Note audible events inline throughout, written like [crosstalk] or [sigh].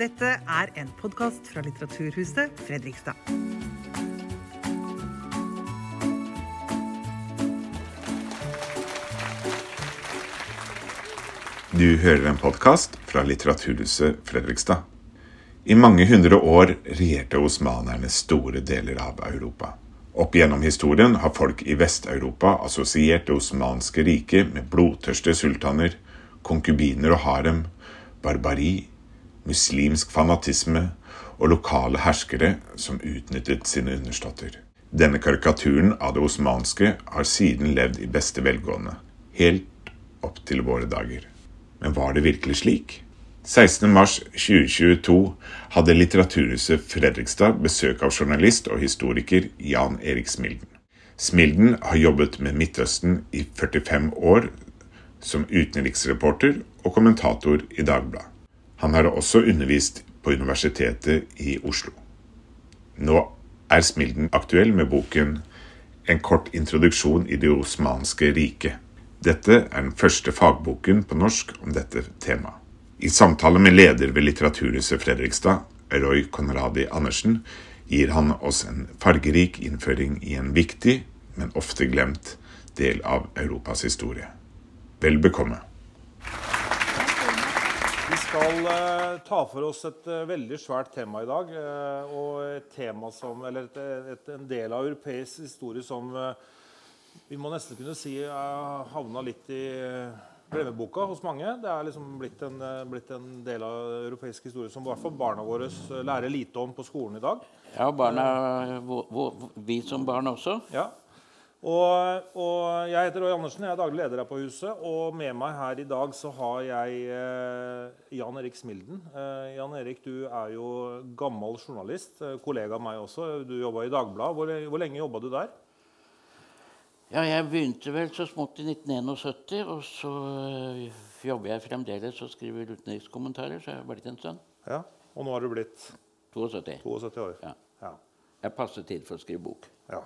Dette er en podkast fra Litteraturhuset Fredrikstad. Du hører en podkast fra Litteraturhuset Fredrikstad. I mange hundre år regjerte osmanerne store deler av Europa. Opp gjennom historien har folk i Vest-Europa assosiert det osmanske riket med blodtørste sultaner, konkubiner og harem, barbari, muslimsk fanatisme og lokale herskere som utnyttet sine underståtter. Denne karikaturen av det osmanske har siden levd i beste velgående, helt opp til våre dager. Men var det virkelig slik? 16.3.2022 hadde Litteraturhuset Fredrikstad besøk av journalist og historiker Jan Erik Smilden. Smilden har jobbet med Midtøsten i 45 år som utenriksreporter og kommentator i Dagbladet. Han har også undervist på Universitetet i Oslo. Nå er Smilden aktuell med boken En kort introduksjon i det osmanske riket. Dette er den første fagboken på norsk om dette temaet. I samtale med leder ved Litteraturhuset Fredrikstad, Roy Conradi Andersen, gir han oss en fargerik innføring i en viktig, men ofte glemt, del av Europas historie. Vel bekomme. Skal eh, ta for oss et eh, veldig svært tema i dag. eh, og et tema som, eller et, et, en del av europeisk historie som vi må nesten kunne si havna litt i glemmeboka hos mange. Det er liksom blitt en, blitt en del av europeisk historie som i hvert fall barna våre lærer lite om på skolen i dag. Ja, barna, vi som barn også. Ja. Og, og jeg heter Roy Andersen, jeg er daglig leder her på huset. Og med meg her i dag så har jeg eh, Jan Erik Smilden. Eh, Jan Erik, du er jo gammel journalist. Eh, kollega av meg også. Du jobba i Dagbladet. Hvor, hvor lenge jobba du der? Ja, jeg begynte vel så smått i 1971, og så øh, jobber jeg fremdeles og skriver utenrikskommentarer, så jeg har vært en stund. Ja. Og nå har du blitt 72. 72 år. Ja. Ja. Jeg passer tid for å skrive bok. ja.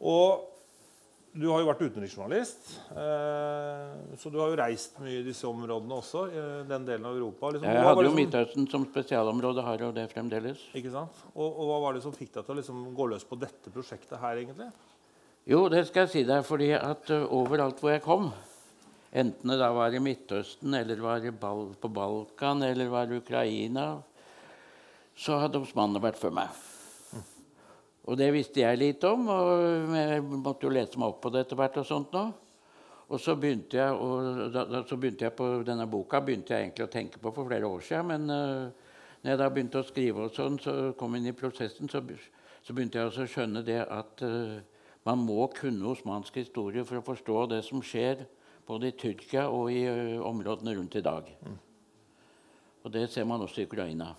Og du har jo vært utenriksjournalist. Eh, så du har jo reist mye i disse områdene også. i den delen av Europa. Liksom, Jeg hadde jo Midtøsten som spesialområde, har jo det fremdeles. Ikke sant? Og, og hva var det som fikk deg til å liksom gå løs på dette prosjektet her, egentlig? Jo, det skal jeg si deg, fordi at overalt hvor jeg kom, enten det da var i Midtøsten, eller var i Bal på Balkan, eller var i Ukraina, så hadde osmanene vært før meg. Og det visste jeg litt om, og jeg måtte jo lese meg opp på det etter hvert. Og sånt nå. Og så begynte jeg, og da, da, så begynte jeg på denne boka begynte jeg egentlig å tenke på for flere år siden. Men uh, når jeg da begynte å skrive, og sånn, så kom inn i prosessen, så, så begynte jeg også å skjønne det at uh, man må kunne osmansk historie for å forstå det som skjer både i Tyrkia og i uh, områdene rundt i dag. Og det ser man også i Ukraina.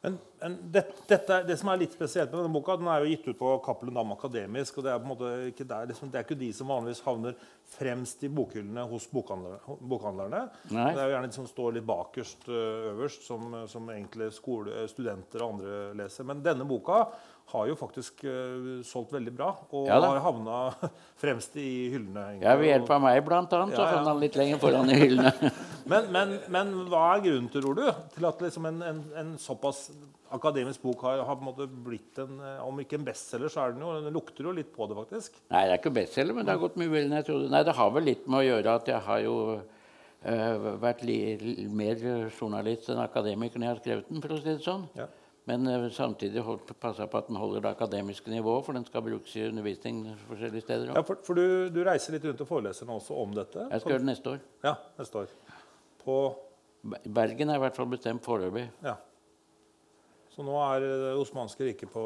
Men, men det, dette, det som er litt spesielt med denne boka, den er jo gitt ut på Cappelen Dam Akademisk. og Det er på en måte ikke, der, liksom, det er ikke de som vanligvis havner fremst i bokhyllene hos bokhandlere, bokhandlerne. Nei. Det er jo gjerne de som står litt bakerst øverst, som, som egentlig skole, studenter og andre leser. Men denne boka har jo faktisk uh, solgt veldig bra, og Ja har havna [laughs] fremst i hyllene. egentlig. Ja, Ved hjelp av meg, blant annet, så Ja, ja. han litt lenger foran i hyllene. [laughs] Men, men, men hva er grunnen, tror du, til at liksom en, en, en såpass akademisk bok har, har på en blitt en eh, Om ikke en bestselger, så er den jo, den lukter jo litt på det, faktisk. Nei, det er ikke bestselger, men det har gått mye bedre enn jeg trodde. Nei, Det har vel litt med å gjøre at jeg har jo uh, vært mer journalist enn akademiker når jeg har skrevet den, for å si det sånn. Ja. Men eh, samtidig holdt- passa på at den holder det akademiske nivået, for den skal brukes i undervisning forskjellige steder. Ja, for, for du, du reiser litt rundt og foreleser nå også om dette? Jeg skal gjøre det neste år. Ja, neste år. På Bergen er i hvert fall bestemt foreløpig. Ja. Så nå er det osmanske riket på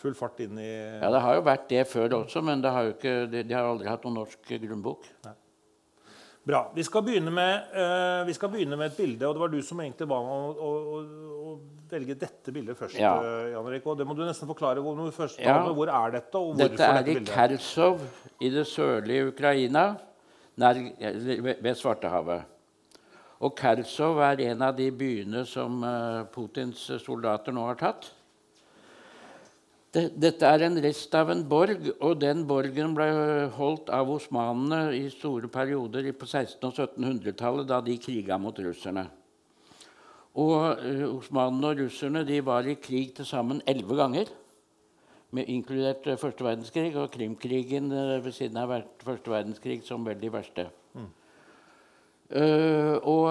full fart inn i Ja, Det har jo vært det før også, men det har ikke, de, de har aldri hatt noen norsk grunnbok. Bra. Vi skal, med, uh, vi skal begynne med et bilde, og det var du som egentlig ba meg å, å, å, velge dette bildet først. Ja. eh, Jan Erik, og Det må du nesten forklare. Hvor, først, Ja. hvor er dette, og hvorfor Dette er dette i Kersov, i det sørlige Ukraina, nær, ved ved Svartehavet. Og Kersov er en av de byene som eh, Putins soldater nå har tatt. Det, dette er en rest av en borg, og den borgen ble holdt av osmanene i store perioder på 1600- og 1700-tallet, da de kriga mot russerne. Og uh, osmanene og russerne de var i krig til sammen elleve ganger. Med, inkludert uh, første verdenskrig og Krimkrigen uh, ved siden av første verdenskrig som vel de verste. Mm. og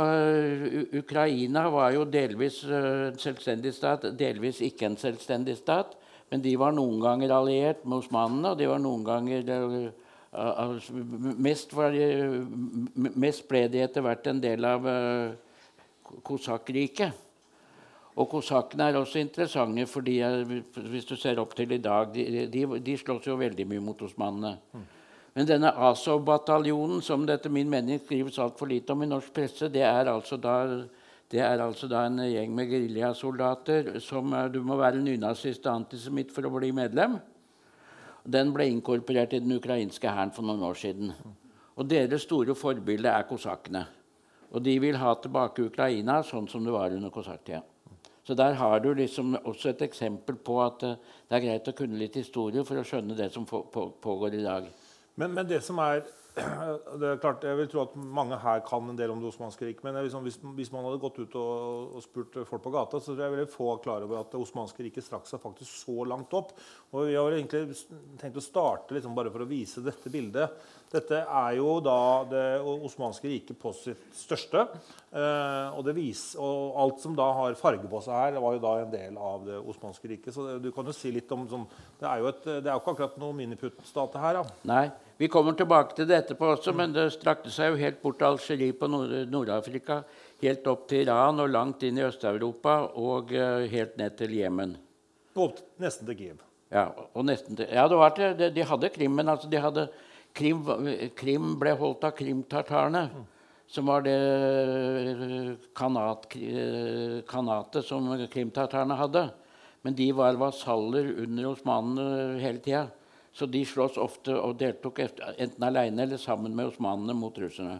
Ukraina var jo delvis en selvstendig stat, delvis ikke en selvstendig stat. Men de var noen ganger alliert med osmanene, og de var noen ganger mest, var, mest ble de etter hvert en del av kosakkriket. Og kosakkene er også interessante, fordi hvis du ser opp til i dag De, de, de slåss jo veldig mye mot osmanene. Men denne Azov-bataljonen, som det etter min mening skrives altfor lite om i norsk presse, det er altså da, det er altså da en gjeng med geriljasoldater som Du må være nynazist og antisemitt for å bli medlem. Den ble inkorporert i den ukrainske hæren for noen år siden. Og deres store forbilde er kosakkene. Og de vil ha tilbake Ukraina sånn som det var under kosakktida. Så der har du liksom også et eksempel på at eh, det er greit å kunne litt historie for å skjønne det som pågår i dag. Men, men det som er [clears throat] det er klart, Jeg vil tro at mange her kan en del om det osmanske riket. Men liksom, hvis, hvis, man hadde gått ut og, og, spurt folk på gata, så tror jeg ville få klar over at det osmanske riket strakk seg faktisk så langt opp. Og Vi har egentlig tenkt å starte liksom bare for å vise dette bildet. Dette er jo da det osmanske riket på sitt største. Eh, og, vis, og, alt som da har farge på seg her, var jo da en del av det osmanske riket. Så det, du kan jo si litt om sånn, Det er jo et, det er ikke akkurat noe miniputt-stat her. Ja. Nei. Vi kommer tilbake til det etterpå også, men det strakte seg jo helt bort til Algerie på Nord-Afrika, helt opp til Iran og langt inn i Øst-Europa og uh, helt ned til Jemen. Og nesten til Kiev. Ja, til, ja det var til, de, de hadde Krim, men altså de hadde, Krim, Krim ble holdt av krimtartarene. Mm. Som var det eh, kanat, eh, kanatet som krimtartarene hadde. Men de var vasaller under osmanene hele tida. Så de slåss ofte og deltok enten alene eller sammen med osmanene mot russerne.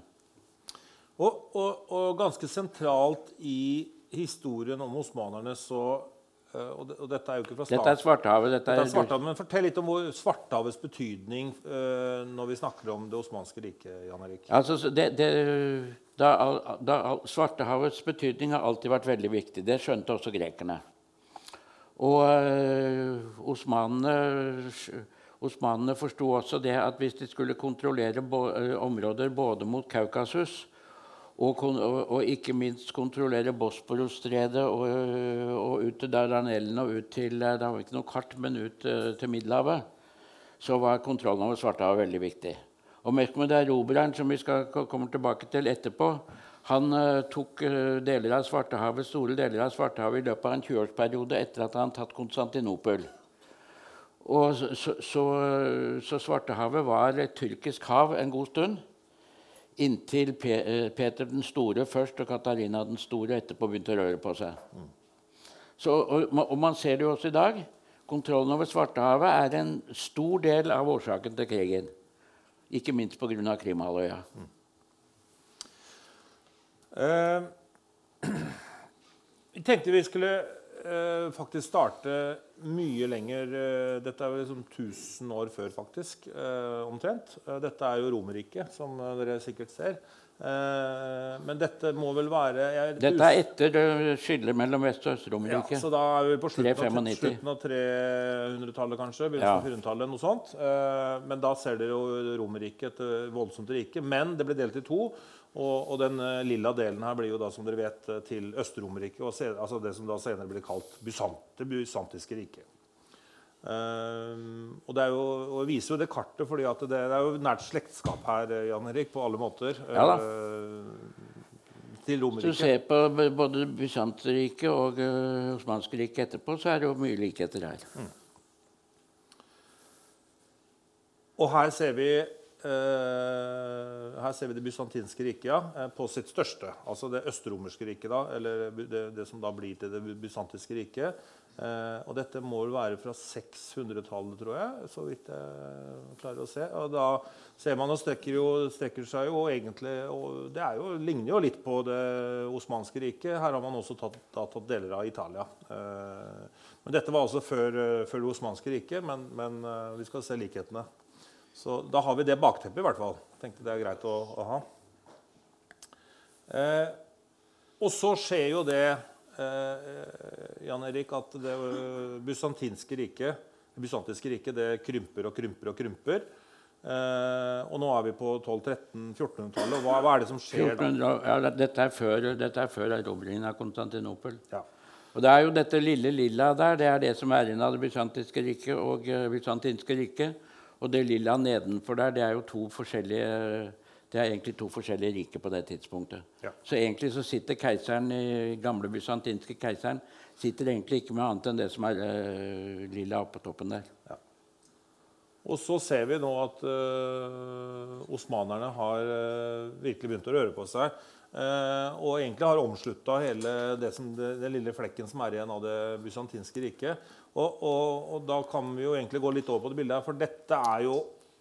Og, og, og, ganske sentralt i historien om osmanerne så og, og, og dette er jo ikke fra starten. Dette er Svartehavet. Dette dette er Svartehavet men Fortell litt om Svartehavets betydning uh, når vi snakker om det osmanske riket. Jan Erik. Altså, det, det, da, da, Svartehavets betydning har alltid vært veldig viktig. Det skjønte også grekerne. Og uh, osmanene Osmanene forsto også det at hvis de skulle kontrollere eh, områder både mot Kaukasus og, og, ikke minst kontrollere Bosporosstredet og, og, ut til Dardanellen og ut til eh, Det var ikke noe kart, men ut til Middelhavet. Så var kontrollen over Svartehavet veldig viktig. Og Mehmed Erobreren, som vi skal komme tilbake til etterpå, han tok deler av Svartehavet, store deler av Svartehavet i løpet av en 20-årsperiode etter at han tatt Konstantinopel. Og så, så, så, Svartehavet var et tyrkisk hav en god stund. Inntil eh, Peter den store først og Katarina den store etterpå begynte å røre på seg. Så, og, og, man ser det jo også i dag. Kontrollen over Svartehavet er en stor del av årsaken til krigen. Ikke minst pga. Krimhalvøya. Mm. Uh, [clears throat] vi tenkte vi skulle uh, faktisk starte mye lenger. eh, dette er jo liksom 1000 år før, faktisk. Eh, omtrent. dette er jo Romerriket, som dere sikkert ser. men dette må vel være jeg, Dette er etter skillet mellom Vest- og Øst-Romerriket. Ja, så da er vi på slutten, av, slutten av 300-tallet, kanskje. Begynnelsen av 400-tallet, noe sånt. men da ser dere jo Romerriket, et voldsomt rike. Men det ble delt i to. Og, og, den uh, lilla delen her blir jo da, som dere vet, uh, til Øst-Romerriket. Altså det som da senere blir kalt Bysant, det bysantiske riket. Uh, og det er jo, og viser jo det kartet, fordi det, det, er jo nært slektskap her, Jan Erik, på alle måter. Ja da. til Romerriket. Hvis du ser på både Bysantriket og uh, Osmanske riket etterpå, så er det jo mye likheter her. Mm. Og her ser vi Uh, her ser vi det bysantinske riket ja, eh, på sitt største. Altså det østromerske riket, da, eller det, det, som da blir til det bysantiske riket. Uh, og dette må vel være fra 600-tallet, tror jeg, så vidt jeg klarer å se. Og da ser man og strekker, jo, strekker seg jo egentlig og Det jo, ligner jo litt på det osmanske riket. Her har man også tatt, tatt deler av Italia. Men dette var altså før, før det osmanske riket, men, men vi skal se likhetene. Så da har vi det bakteppet, i hvert fall. Tenkte det er greit å, å ha. Eh, og så skjer jo det eh, Jan Erik, at det eh, bysantinske riket det bysantinske riket det krymper og krymper og krymper. Eh, og nå er vi på 1200-1300-1400-tallet. Hva, hva er det som skjer da? 1400, ja, dette er før, dette er før erobringen av Konstantinopel. Ja. Og det er jo dette lille lilla der, det er det som er igjen av det bysantinske riket og uh, bysantinske riket. Og det lilla nedenfor der, det er jo to forskjellige det er egentlig to forskjellige riker på det tidspunktet. Ja. Så egentlig så sitter keiseren, i gamle bysantinske keiseren sitter egentlig ikke med annet enn det som er uh, lilla oppå toppen der. Og så ser vi nå at uh, osmanerne har uh, virkelig begynt å røre på seg. Og egentlig har omslutta hele det som, det, den lille flekken som er igjen av det bysantinske riket. Og, og, og, da kan vi jo egentlig gå litt over på det bildet her, for dette er jo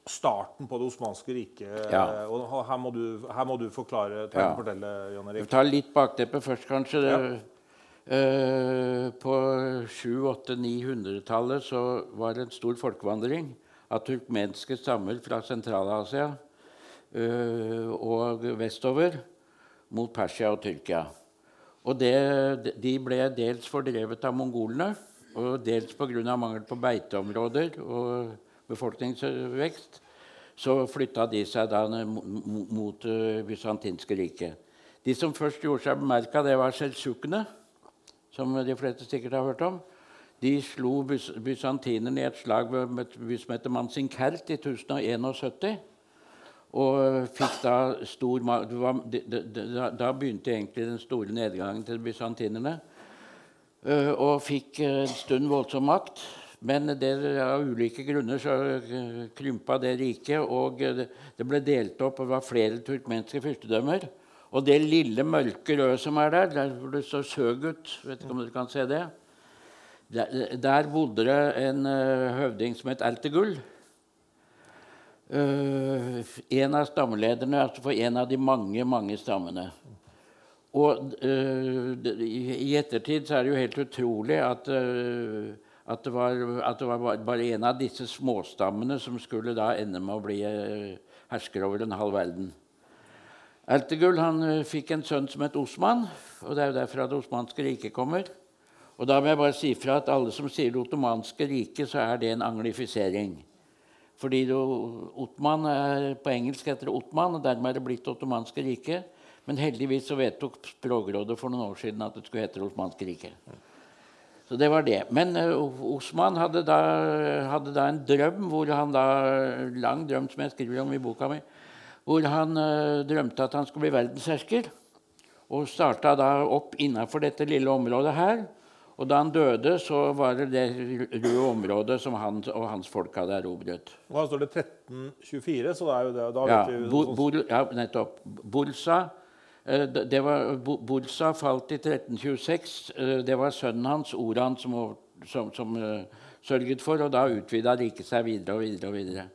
starten på det osmanske riket. Ja. Og her må, du, her må du forklare, Ja. fortelle, Jan Erik. Vi tar litt bakteppet først, kanskje. Ja. Uh, på 700-800-900-tallet så var det en stor folkevandring av turkmenske stammer fra Sentral-Asia uh, og vestover mot Persia og Tyrkia. Og det, de ble dels fordrevet av mongolene, og dels pga. mangel på beiteområder og befolkningsvekst. Så flytta de seg da mot det bysantinske riket. De som først gjorde seg bemerka, det var seldsjukkene, som de fleste sikkert har hørt om. De slo bys bysantinerne i et slag ved et by som heter Mansinkert i 1071. Og fikk da stor Da begynte egentlig den store nedgangen til bysantinerne. Eh, og fikk eh, en stund voldsom makt. Men det, av ulike grunner så eh, krympa det riket, og det, ble delt opp. og Det var flere turkmenske fyrstedømmer. Og det lille mørke røde som er der, der hvor det står Søgut Vet ikke om dere kan se det? Der, der bodde det en høvding som het Ertegull. Uh, en av stammelederne altså for en av de mange, mange stammene. Og uh, i, ettertid så er det jo helt utrolig at, uh, at, det var, at det var bare- en av disse småstammene som skulle da ende med å bli uh, hersker over en halv verden. Ertegul han fikk en sønn som het Osman, og det er jo derfra det osmanske riket kommer. Og da må jeg bare si fra at alle som sier det ottomanske riket, så er det en anglifisering. Fordi det, Otman er, På engelsk heter det Otman, og dermed er det blitt Det ottomanske riket. Men heldigvis så vedtok Språkrådet for noen år siden at det skulle hete Det osmanske riket. Så det var det. Men uh, Osman hadde da, hadde da en drøm, hvor han da, lang drøm som jeg skriver om i boka mi, hvor han uh, drømte at han skulle bli verdenshersker. Og starta da opp innafor dette lille området her. Og da han døde, så var det det røde området som han og hans folk hadde erobret. Her står det 1324, så det er jo det. Da Ja, vi sånn- Bor, ja nettopp. Bursa, det det var, Bolsa falt i 1326. eh, Det var sønnen hans, Oran, som, som, som eh, sørget for, og da utvida riket seg videre og videre. og videre.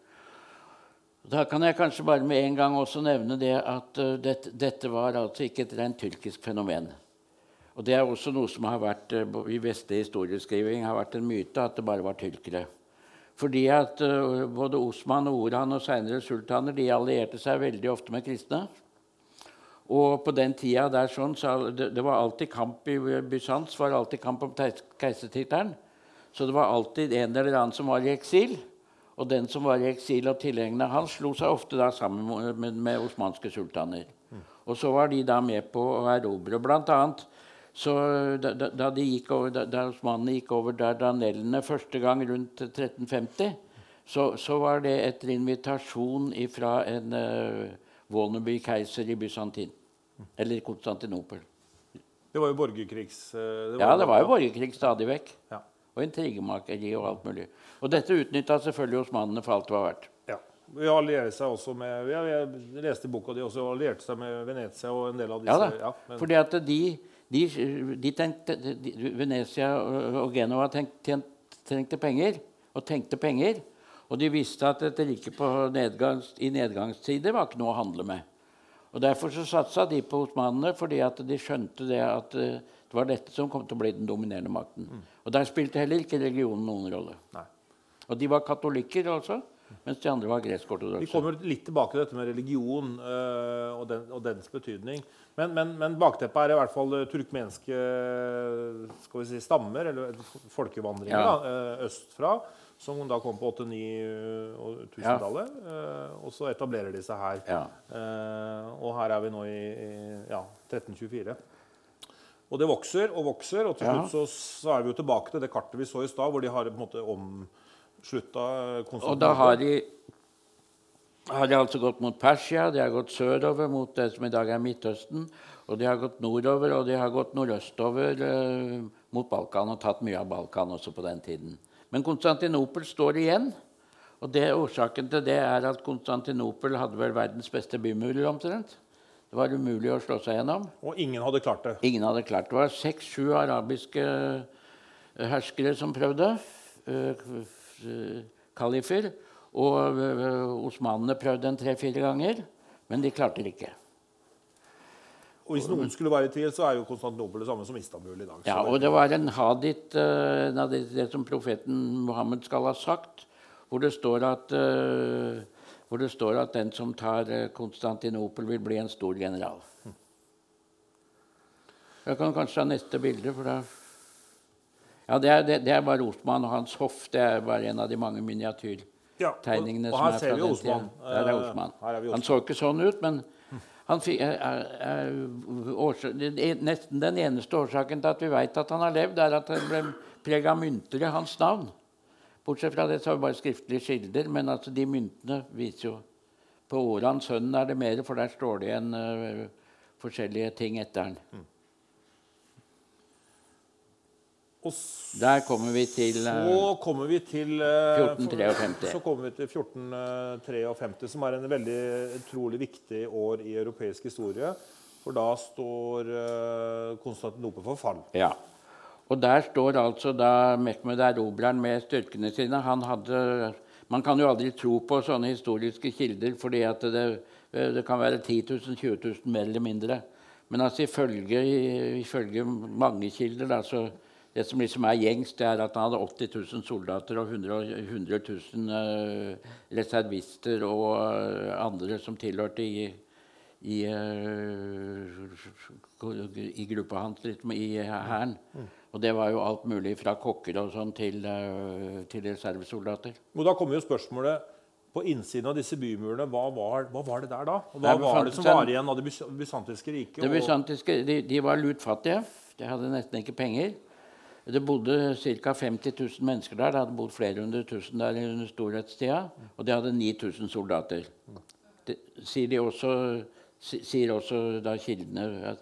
Da kan jeg kanskje bare med en gang også nevne det at eh, dette, dette var altså ikke et rent tyrkisk fenomen. Og det er også noe som har vært eh, i vestlig historieskriving har vært en myte, at det bare var tyrkere. Fordi at eh, både Osman og Oran og senere sultaner de allierte seg veldig ofte med kristne. Og på den tida der sånn, så det, det var alltid kamp i Bysants var alltid kamp om keisertittelen. Så det var alltid en eller annen som var i eksil. Og den som var i eksil og tilhengerne hans, slo seg ofte da sammen med, med, med osmanske sultaner. Og så var de da med på å erobre. Blant annet så da, da, de gikk over, da, da osmanene gikk over Dardanellene første gang rundt 1350, så, så var det etter invitasjon fra en uh, Wolnerby-keiser i Bysantin. Eller Konstantinopel. Det var jo borgerkrigs... eh, Ja, det var jo borgerkrig stadig vekk. Ja. Og intrigemakeri og alt mulig. Og dette utnytta selvfølgelig osmanene for alt det var verdt. Ja. Vi allierer seg også med ja, Jeg leste boka di også allierte seg med Venezia og en del av Ja da. da. men- Fordi at de, de, de tenkte de, Venezia og Genova tenk, tjent, trengte penger og tenkte penger. Og de visste at et rike på nedgangs, i nedgangstider var ikke noe å handle med. Og Derfor så satsa de på osmanene, fordi at de skjønte det at eh, det var dette som kom til å bli den dominerende makten. Og Der spilte heller ikke religionen noen rolle. Nei. Og de var katolikker altså, mens de andre var Vi gresk-ortodokse. kommer litt tilbake til dette med religion øh, og, den, og dens betydning. Men, men, men bakteppet er i hvert fall øh, turkmenske skal vi si, stammer, eller folkevandringer, Ja. østfra, som da kom på 8000-tallet. og så etablerer de seg her. Ja. Eh, og her er vi nå i, i ja, 1324. Og det vokser og vokser, og til Ja. slutt så, så er vi jo tilbake til det kartet vi så i stad, hvor de har på en måte omslutta Og da har de, har de altså gått mot Persia, de har gått sørover mot det som i dag er Midtøsten, og de har gått nordover, og de har gått nordøstover eh, mot Balkan og tatt mye av Balkan også på den tiden. Men Konstantinopel står igjen. Og det, årsaken til det er at Konstantinopel hadde vel verdens beste bymurer omtrent. Det var umulig å slå seg gjennom. Og ingen hadde klart det. Ingen hadde klart det. Det var seks-sju arabiske eh, herskere som prøvde. eh, eh, Kalifer. Og osmanene prøvde en tre-fire ganger, men de klarte det ikke. Og hvis noen skulle være i tvil, så er jo Konstantinopel det samme som Istanbul i dag. Ja, og det var en hadit, uh, en det, det som profeten Mohammed skal ha sagt, hvor det står at, uh, hvor det står at den som tar eh, Konstantinopel, vil bli en stor general. Jeg kan kanskje ta neste bilde, for da Ja, det er, det, det er bare Osman og hans hoff. Det er bare en av de mange miniatyrtegningene Ja, og- og som er fra den Osman. tida. Der er Eh, Osman. her er vi Han så ikke sånn ut, men fikk, er, er, årsak, det er nesten den eneste årsaken til at vi vet at han har levd, er at han ble preg av mynter i hans navn. Bortsett fra det så har vi bare skriftlige kilder, men altså de myntene viser jo På Oran, sønnen, er det mer, for der står det igjen uh, forskjellige ting etter han. Og s- Der kommer vi til eh, så kommer vi til eh, 1453. Så kommer vi til 1453, som er en veldig utrolig viktig år i europeisk historie. For da står eh, Konstantinopel for fall. Ja. Og der står altså da Mehmed erobreren med styrkene sine. Han hadde Man kan jo aldri tro på sånne historiske kilder, fordi at det, det kan være 10 000, 20 000 mer eller mindre. Men altså ifølge, ifølge mange kilder da, så Det som liksom er gjengs, det er at han hadde 80 000 soldater og 100, 100 000 uh, reservister og uh, andre som tilhørte i, i, uh, i gruppa hans, liksom, i hæren. Og det var jo alt mulig fra kokker og sånn til, eh, til reservesoldater. Og da kommer jo spørsmålet på innsiden av disse bymurene, hva var, hva var det der da? Og hva Nei, var det som var igjen av det bysantiske riket? Det bysantiske, de, de var lutfattige. De hadde nesten ikke penger. Det bodde ca. 50 000 mennesker der. Det hadde bodd flere hundre tusen der under storhetstida. Og de hadde 9000 soldater. Det sier, de også, sier også da kildene.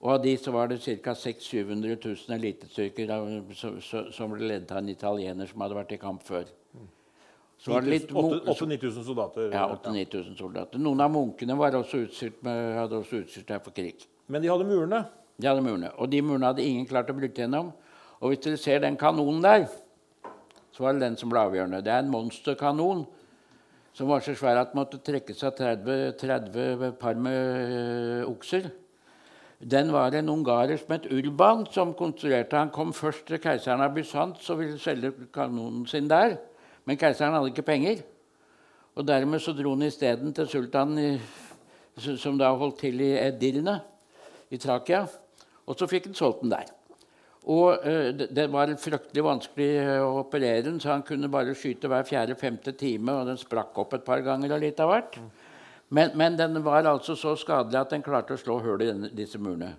Og av de så var det ca. 600 000-700 000 elitestyrker som ble ledet av en italiener som hadde vært i kamp før. Så var det litt 8000-9000 soldater. ja, 8000-9000 soldater. Noen av munkene var også med, hadde også utstyrt seg for krig. Men de hadde murene. De hadde murene. Og de murene hadde ingen klart å bryte gjennom. Og hvis dere ser den kanonen der, så var det den som ble avgjørende. Det er en monsterkanon som var så svær at den måtte trekkes av 30, 30 par med øh, okser. Den var en ungarer som het Urban, som konstruerte. Han kom først til keiseren av Bysants og ville selge kanonen sin der. Men keiseren hadde ikke penger. Og dermed så dro han isteden til sultanen, som da holdt til i Edirne i Trakia. Og så fikk han solgt den der. Og eh, det, var fryktelig vanskelig eh, å operere den, så han kunne bare skyte hver fjerde-femte time, og den sprakk opp et par ganger og litt av hvert. Men, men den var altså så skadelig at den klarte å slå hull i denne, disse murene.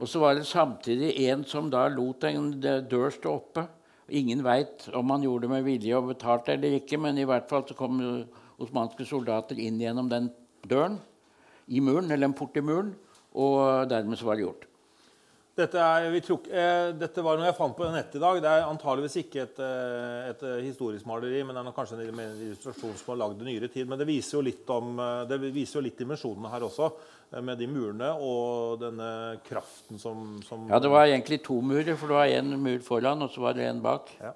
Og så var det samtidig en som da lot en eh, dør stå oppe. Ingen veit om han gjorde det med vilje og betalte eller ikke, men i hvert fall så kom osmanske soldater inn gjennom den døren i muren, eller en port i muren, og dermed så var det gjort. Dette, er, vi tror, eh, dette var noe jeg fant på nettet i dag. Det er antageligvis ikke et, eh, et eh, historisk maleri, men det er kanskje en, illustrasjon som er lagd i nyere tid. Men det viser jo litt, om, eh, det viser jo litt dimensjonene her også, med de murene og denne kraften som, som Ja, det var egentlig to murer, for det var en mur foran, og så var det en bak. Ja.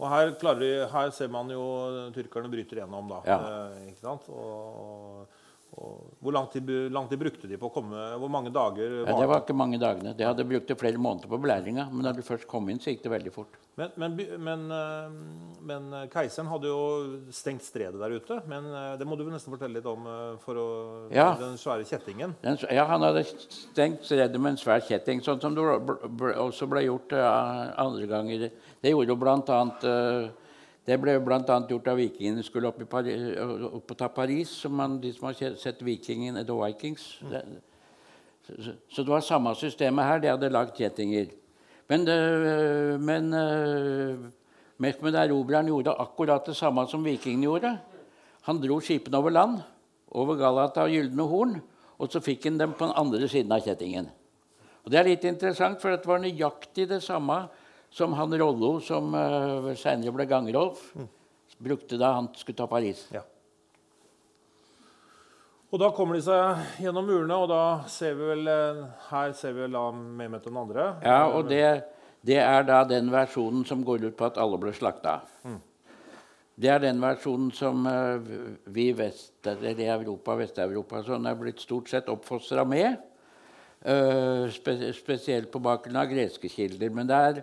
Og her, klarer, her ser man jo tyrkerne bryter gjennom, da. Ja. Eh, ikke sant? Og hvor lang tid, lang tid, brukte de på å komme? Hvor mange dager? Ja, det var ikke mange dagene. De hadde brukt det flere måneder på belæringa. Men da de først kom inn, så gikk det veldig fort. Men, men, men, eh, men, keiseren hadde jo stengt stredet der ute. Men eh, det må du nesten fortelle litt om eh, for å, ja. den svære kjettingen. Den, ja, han hadde stengt stredet med en svær kjetting, sånn som det også ble gjort andre ganger. Det gjorde jo blant annet det ble bl.a. gjort da vikingene skulle opp, i opp og ta Paris, som man, de som har sett Vikingen, The Vikings. Det, så, så, det var samme systemet her. De hadde lagd kjettinger. Men, det, men Mehmed erobreren gjorde akkurat det samme som vikingene gjorde. Han dro skipene over land, over Galata og Gylne Horn, og så fikk han dem på den andre siden av kjettingen. Og Det er litt interessant, for det var nøyaktig det samme som han Rollo, som uh, senere ble Gangerolf, mm. brukte da han skulle ta Paris. Ja. Og Da kommer de seg gjennom murene, og da ser vi vel eh, her ser vi vel da Mehmet den andre. Ja, og det, det, er da den versjonen som går ut på at alle ble slakta. Mm. Det er den versjonen som uh, vi vest, eller i Europa, Vest-Europa sånn er blitt stort sett oppfostra med. Uh, spe, spesielt på bakgrunn av greske kilder. Men det er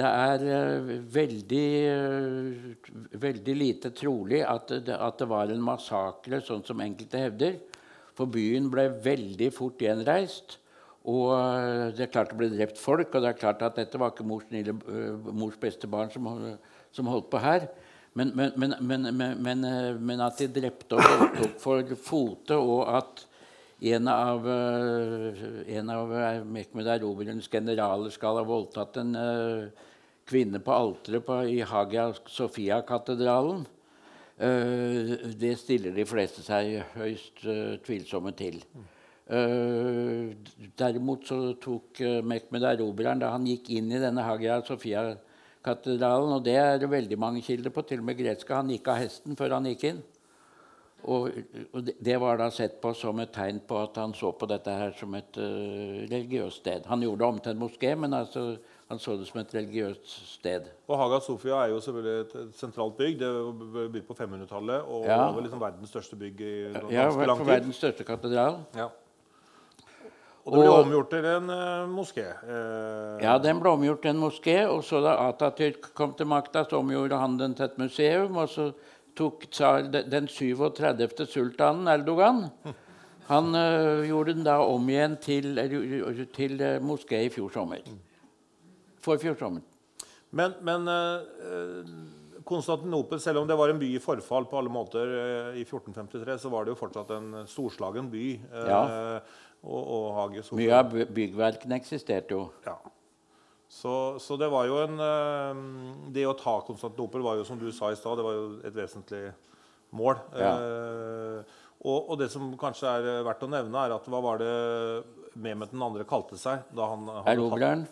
det er uh, veldig, uh, veldig, lite trolig at det, at det, var en massakre, sånn som enkelte hevder. For byen ble veldig fort gjenreist. Og uh, det er klart det ble drept folk, og det er klart at dette var ikke mors, nille, mors beste barn som, som, holdt på her. Men, men, men, men at de drepte og voldtok for fote, og at en av, en av Mehmed Erobrerens generaler skal ha voldtatt en uh, kvinne på alteret i Hagia Sofia-katedralen. Uh, det stiller de fleste seg høyst uh, tvilsomme til. Uh, derimot så tok Mehmed erobreren da han gikk inn i denne Hagia Sofia-katedralen, og det er det veldig mange kilder på, til og med greske, han gikk av hesten før han gikk inn. Og, og, det var da sett på som et tegn på at han så på dette her som et religiøst sted. Han gjorde det om til en moské, men altså, han så det som et religiøst sted. Og Haga Sofia er jo selvfølgelig et sentralt bygg. Det ble bygd på 500-tallet og ja. var liksom verdens største bygg i ganske ja, lang tid. verdens største katedral. Ja. Og det ble og, omgjort til en uh, moské. Uh, ja, den ble omgjort til en moské. Og så da Atatürk kom til makta, så omgjorde han den til et museum. og så tok tsar den 37. sultanen Erdogan Han uh, gjorde den da om igjen til, til moské i fjor sommer. For fjor. Men, men uh, Konstantinopel, selv om det var en by i forfall på alle måter i 1453, så var det jo fortsatt en storslagen by. Ja. Og, og Mye av byggverkene eksisterte jo. Ja. Så, så, det var jo en eh, Det å ta Konstantinopel var jo, som du sa i stad, det var jo et vesentlig mål. Ja. Eh, og, og, det som kanskje er verdt å nevne, er at hva var det Mehmet den andre kalte seg? da han Erobreren.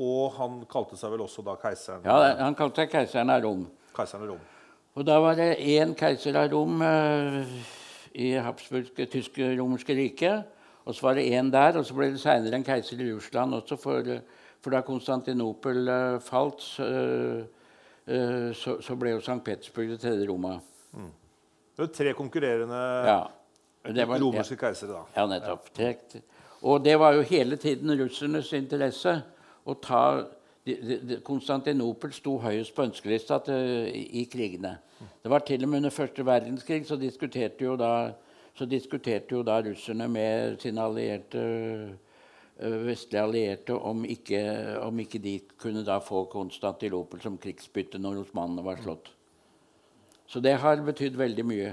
Og han kalte seg vel også da keiseren? Ja, han kalte seg keiseren av Rom. Keiseren av Rom. Og da var det én keiser av Rom eh, i Habsburgske tysk-romerske riket. Og så var det én der, og så ble det seinere en keiser i Russland også for eh, for da Konstantinopel uh, falt, uh, uh, så, så, ble jo St. Petersburg det tredje Roma. Mm. Det var tre konkurrerende ja, var, romerske ja, keisere, da. Ja, nettopp. Ja. Og det var jo hele tiden russernes interesse å ta de, de, de, Konstantinopel sto høyest på ønskelista til, i, i krigene. Det var til og med under første verdenskrig så diskuterte jo da, så diskuterte jo da russerne med sine allierte Eh, vestlige allierte om ikke, om ikke, de kunne da få Konstantinopel som krigsbytte når osmanene var slått. Så det har betydd veldig mye.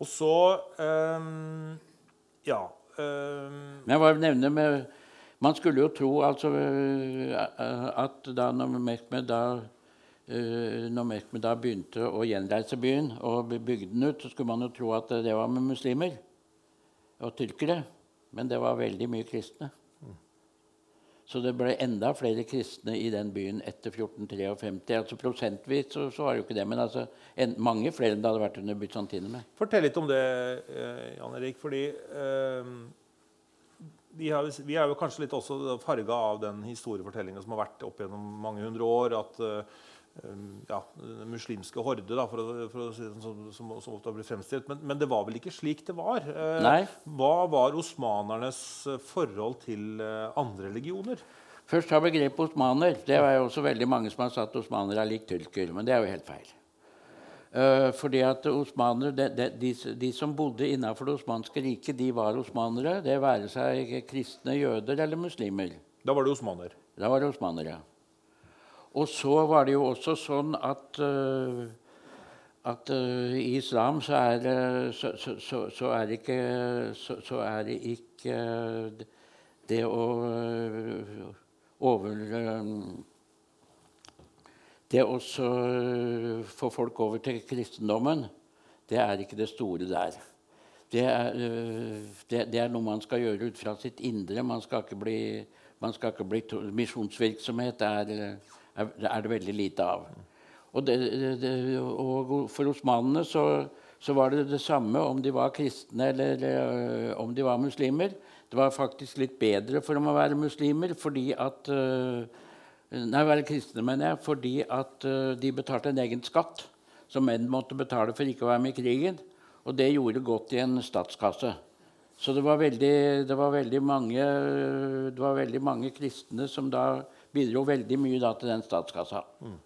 Og så um, Ja. Um, Men jeg bare nevner med, Man skulle jo tro altså, at da når Mehmed da, uh, når Mehmed da begynte å gjenreise byen og bygde den ut, så skulle man jo tro at det var med muslimer og tyrkere. Men det var veldig mye kristne. Så det ble enda flere kristne i den byen etter 1453. Altså Prosentvis så, så var det jo ikke det, men altså, en, mange flere enn det hadde vært under bysantinerne. Fortell litt om det, eh, Jan Erik. fordi eh, har, vi, er jo kanskje litt også farga av den historiefortellinga som har vært opp gjennom mange hundre år. at eh, ja, den muslimske horde, da, for, å, for å si det sånn, som, som ofte har blitt fremstilt. Men, men, det var vel ikke slik det var? Nei. Hva var osmanernes forhold til andre religioner? Først ta begrepet osmaner. Det er jo også veldig mange som har satt osmaner er lik tyrker. Men det er jo helt feil. Uh, fordi at osmanere, de, de, de, de, som bodde innenfor det osmanske riket, de var osmanere. Det være seg kristne, jøder eller muslimer. Da var det osmaner? Da var det osmanere. Og så var det jo også sånn at, uh, at uh, i islam så er, så, så, så, er ikke, så, er det ikke det å over Det å få folk over til kristendommen, det er ikke det store der. Det er, det, det er, noe man skal gjøre ut fra sitt indre. Man skal ikke bli, skal ikke bli Misjonsvirksomhet er, er, er, det veldig lite av. Og, det, og for osmanene så, så, var det det samme om de var kristne eller, eller om de var muslimer. Det var faktisk litt bedre for dem å være muslimer fordi at Nei, være kristne, mener jeg, fordi at de betalte en egen skatt som menn måtte betale for ikke å være med i krigen. Og det gjorde godt i en statskasse. Så det var veldig, det var mange, det var veldig mange, kristne som da bidro veldig mye til den statskassa. Mm.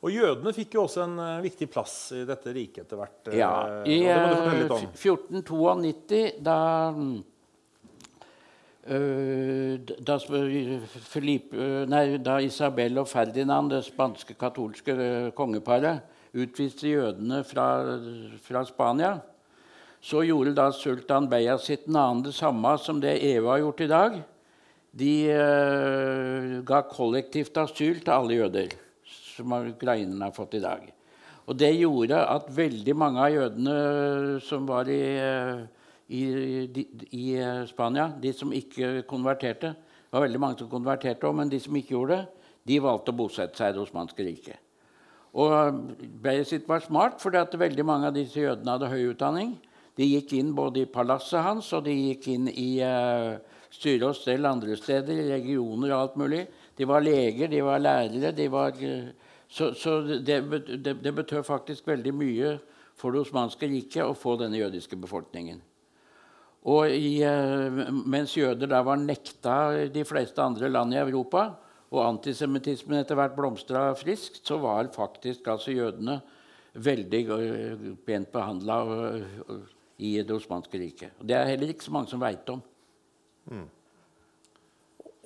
Og jødene fikk jo også en uh, viktig plass i dette riket etter hvert. Uh, ja, I uh, 1492, da, da, Felipe, nei, da, Isabel og Ferdinand, det spanske katolske kongeparet, utviste jødene fra, fra Spania, så gjorde da sultan Beia sitt navn det samme som det EU har gjort i dag. De ga kollektivt asyl til alle jøder som ukrainerne har fått i dag. Og Det gjorde at veldig mange av jødene som var i, i, i, Spania, de som ikke konverterte Det var veldig mange som konverterte òg, men de som ikke gjorde det, de valgte å bosette seg i det osmanske riket. Og Beyesit var smart, fordi at veldig mange av disse jødene hadde høy utdanning. De gikk inn både i palasset hans og de gikk inn i uh, styre og stell andre steder, i regioner og alt mulig. De var leger, de var lærere. De var, så, så det, det, det betød faktisk veldig mye for det osmanske riket å få denne jødiske befolkningen. Og i, eh, mens jøder da var nekta de fleste andre land i Europa, og antisemittismen etter hvert blomstra friskt, så var faktisk altså jødene veldig eh, pent behandla eh, i det osmanske riket. Det er heller ikke så mange som veit om. Mm.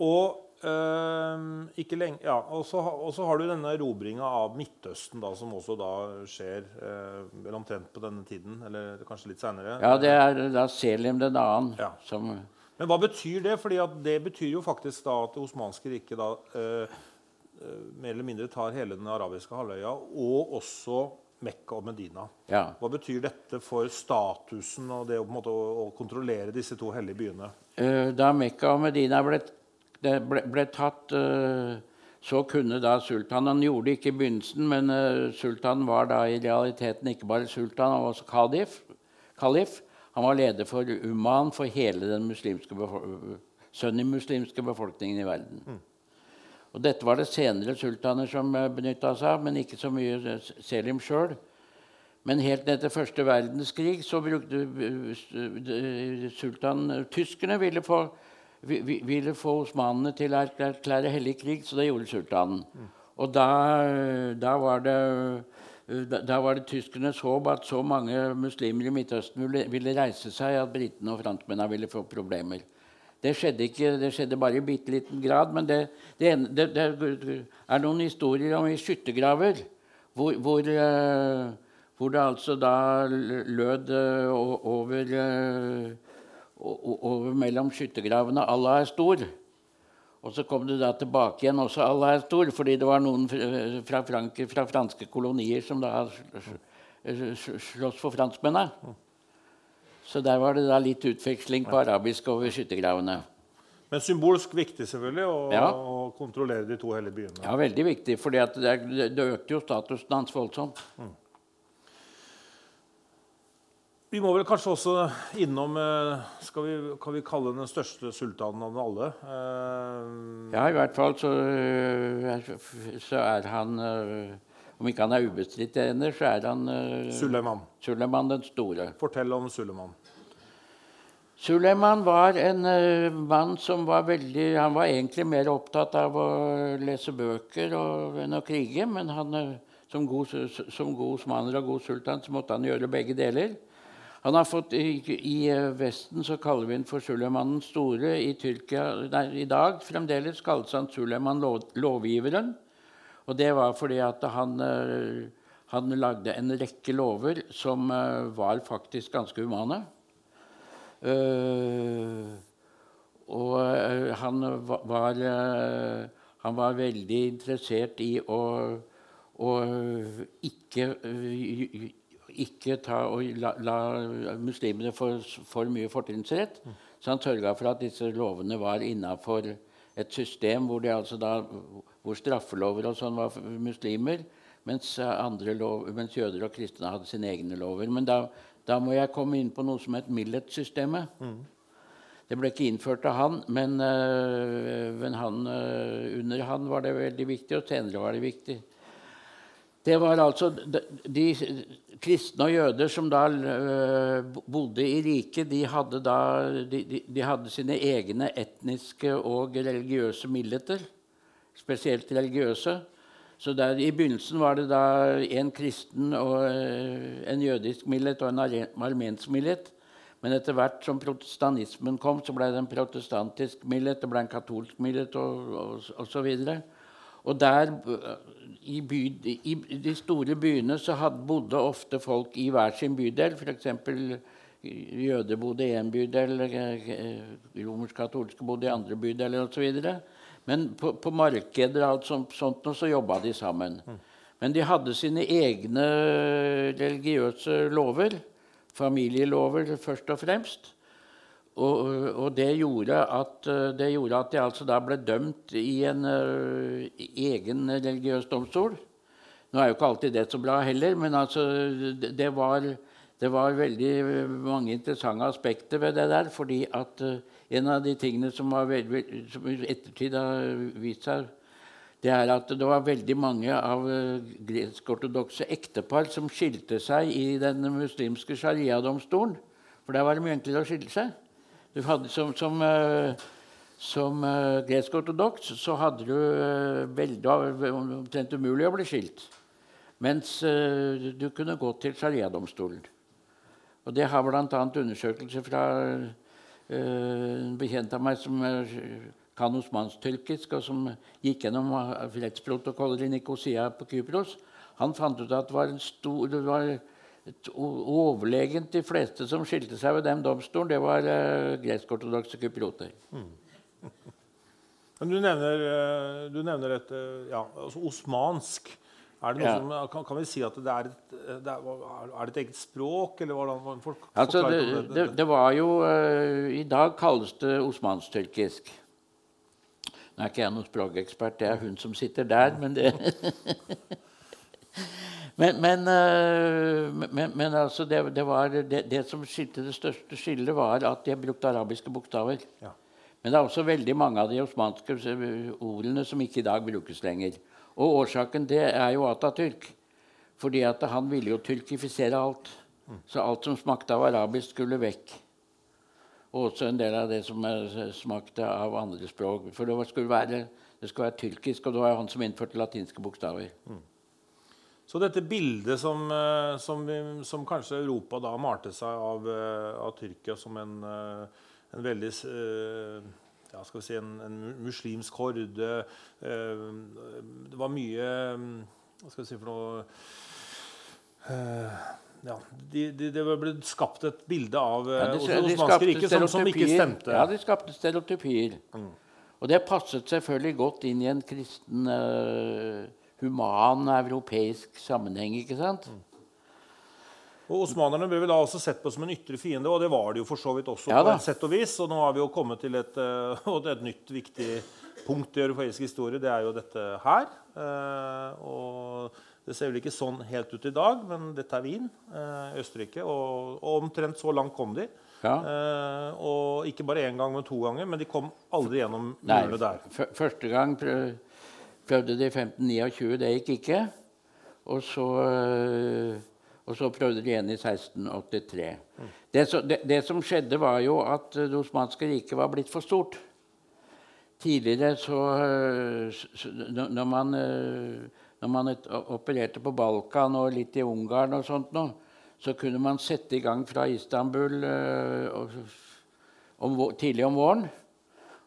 Og Uh, ikke lenge, ja, og så har du denne erobringa av Midtøsten, da, som også da skjer uh, omtrent på denne tiden. Eller kanskje litt seinere. Ja, det er da Selim den annen. Ja. Som... Men hva betyr det? Fordi det betyr jo faktisk da at det osmanske riket da uh, mer eller mindre tar hele den arabiske halvøya, og også Mekka og Medina. Ja. Hva betyr dette for statusen og det å, måte, å, å kontrollere disse to hellige byene? da Mekka og Medina ble det ble, ble tatt uh, Så kunne da sultanen Han gjorde det ikke i begynnelsen, men uh, sultanen var da i realiteten ikke bare sultan, han var også kalif. kalif. Han var leder for Uman for hele den muslimske sunnimuslimske befolkningen i verden. Mm. Og Dette var det senere sultaner som uh, benytta seg av, men ikke så mye Selim sjøl. Men helt ned til første verdenskrig så brukte sultan Tyskerne ville få ville få osmanene til å erklære hellig krig, så det gjorde sultanen. Og da, da, var det, da, var det tyskernes håp at så mange muslimer i Midtøsten ville, ville reise seg at britene og franskmennene ville få problemer. Det skjedde, ikke, det skjedde bare i bitte liten grad. Men det, det, det, er noen historier om i skyttergraver hvor, hvor, hvor, det altså da lød over over mellom skyttergravene 'Allah er stor'. Og så kom det da tilbake igjen også 'Allah er stor', fordi det var noen fra, Frank, fra franske kolonier som da sloss for franskmennene. Så der var det da litt utveksling på arabisk over skyttergravene. Men symbolsk viktig selvfølgelig å, ja. kontrollere de to hellige byene. Ja, veldig viktig, for det, det, økte jo statusen hans voldsomt. Mm. Vi må vel kanskje også innom eh, skal vi, Kan vi kalle den største sultanen av dem alle? Eh, Ja, i hvert fall så, øh, så er han Om ikke han er ubestridt ener, så er han Suleiman. Suleiman den store. Fortell om Suleiman. Suleiman var en mann som var veldig Han var egentlig mer opptatt av å lese bøker og, enn å krige, men han, som, god, som god osmaner og god sultan så måtte han gjøre begge deler. Han har fått, I, øh, Vesten så kaller vi ham for Suleimanen store. I Tyrkia nei, i dag fremdeles kalles han Suleiman lov, lovgiveren. Og det var fordi at han, øh, han lagde en rekke lover som øh, var faktisk ganske humane. Og han var, han var veldig interessert i å, å ikke, ikke ta og la, la muslimene få for mye fortrinnsrett. Så han sørga for at disse lovene var innafor et system hvor, altså da, hvor, straffelover og sånn var muslimer, mens, lov, mens jøder og kristne hadde sine egne lover. Men da da må jeg komme inn på noe som het Millet-systemet. Mm. Det ble ikke innført av han, men, uh, men han, uh, under han var det veldig viktig, og senere var det viktig. Det var altså de, de kristne og jøder som da uh, bodde i riket, de hadde, da, de, de hadde sine egne etniske og religiøse milleter. Spesielt religiøse. Så der, I begynnelsen var det da en kristen og eh, en jødisk millet og en armensk millet. Men etter hvert som protestantismen kom, så ble det en protestantisk millet, det ble en katolsk millet og og, Og der, i, by, i, de store byene så had, bodde ofte folk i hver sin bydel. F.eks. jøder bodde i én bydel, eh, eh, romersk-katolske bodde i andre bydeler osv. Men på, på markeder og alt sånt, sånt så jobba de sammen. Mm. Men de hadde sine egne religiøse lover. Familielover først og fremst. Og, og det, gjorde at, det, gjorde at, de altså da ble dømt i en uh, egen religiøs domstol. Nå er jo ikke alltid det så bra heller, men altså, det, var, det var veldig mange interessante aspekter ved det der. fordi at uh, en av de tingene som, veldig, i ettertid har vist seg, det er at det var veldig mange av gresk-ortodokse ektepar som skilte seg i den muslimske sharia-domstolen. For der var det mye enklere å skille seg. Hadde, som som, uh, som uh, gresk-ortodoks så hadde du uh, veldig, omtrent umulig å bli skilt. Mens du kunne gå til sharia-domstolen. Og det har bl.a. undersøkelser fra Eh, en bekjent av meg som kan osmansk-tyrkisk, og som gikk gjennom rettsprotokoller i Nikosia på Kypros, han fant ut at det var, en stor, det var overlegent de fleste som skilte seg ved den domstolen, det var uh, gresk-ortodokse kyprioter. Mm. Men du nevner, eh, du nevner et ja, altså osmansk. Er det noe ja. som, kan, kan, vi si at det er et, det er, er det et eget språk, eller hvordan folk altså, det, det, det, var jo uh, I dag kalles det osmansk-tyrkisk. Nå er ikke jeg noen språkekspert, det er hun som sitter der, men det [laughs] Men, men, uh, men, men altså det, var, det, som skilte det største skillet, var at de brukte arabiske bokstaver. Ja. Men det er også veldig mange av de osmanske ordene som ikke i dag brukes lenger. Og årsaken det er jo Atatürk. Fordi at han ville jo tyrkifisere alt. Så alt som smakte av arabisk, skulle vekk. Og også en del av det som smakte av andre språk. For det skulle være, det skulle være tyrkisk, og det var han som innførte latinske bokstaver. Mm. Så dette bildet som, eh, som, som, kanskje Europa da malte seg av, eh, av Tyrkia som en, eh, en veldig ja, skal vi si, en, en muslimsk horde. Det var mye Hva skal vi si for noe ja, det de, de ble skapt et bilde av ja, det osmanske riket som, som, ikke stemte. Ja, de skapte stereotypier. Mm. Og det passet selvfølgelig godt inn i en kristen, uh, human, europeisk sammenheng. ikke sant? Mm. Og Osmanerne ble vel da også sett på som en ytre fiende, og det var det jo for så vidt også. Ja, på et sett og vis, og nå har vi jo kommet til et, [laughs] uh, et nytt viktig punkt i europeisk historie. Det er jo dette her. Uh, og Det ser vel ikke sånn helt ut i dag, men dette er Wien, eh, Østerrike. Og, og omtrent så langt kom de. Ja. Eh, og ikke bare én gang, men to ganger. Men de kom aldri gjennom murene der. første gang prøv, prøvde de i 1529, det gikk ikke. Og så, øh, og så prøvde de igjen i 1683. Det, så, det, det som skjedde, var jo at Det osmanske riket var blitt for stort. Tidligere så, s- når man, øh, når man opererte på Balkan og litt i Ungarn og sånt noe, så kunne man sette i gang fra Istanbul om, tidlig om våren.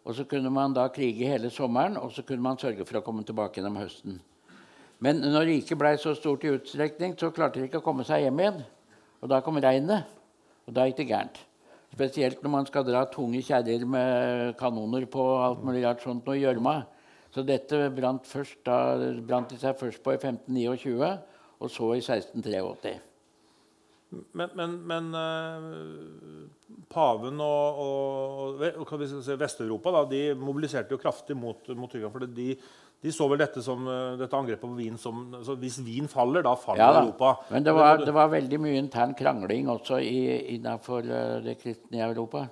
Og så kunne man da krige hele sommeren, og så kunne man sørge for å komme tilbake gjennom høsten. Men når riket ble så stort i utstrekning, så klarte de ikke å komme seg hjem igjen. Og da kom regnet, og da gikk det gærent. Spesielt når man skal dra tunge kjerrer med kanoner på alt mulig rart sånt i gjørma. Så dette brant, først, da, brant de seg først på i 1529, og så i 1683. Men, men, men eh, paven og, og, og si, Vest-Europa da, de mobiliserte jo kraftig mot, mot Tyrkia. For de, de så vel dette, som, eh, dette angrepet på Wien som altså Hvis Wien faller, da faller Ja. Europa. Men det var, det var veldig mye intern krangling også innenfor det kristne i Europa.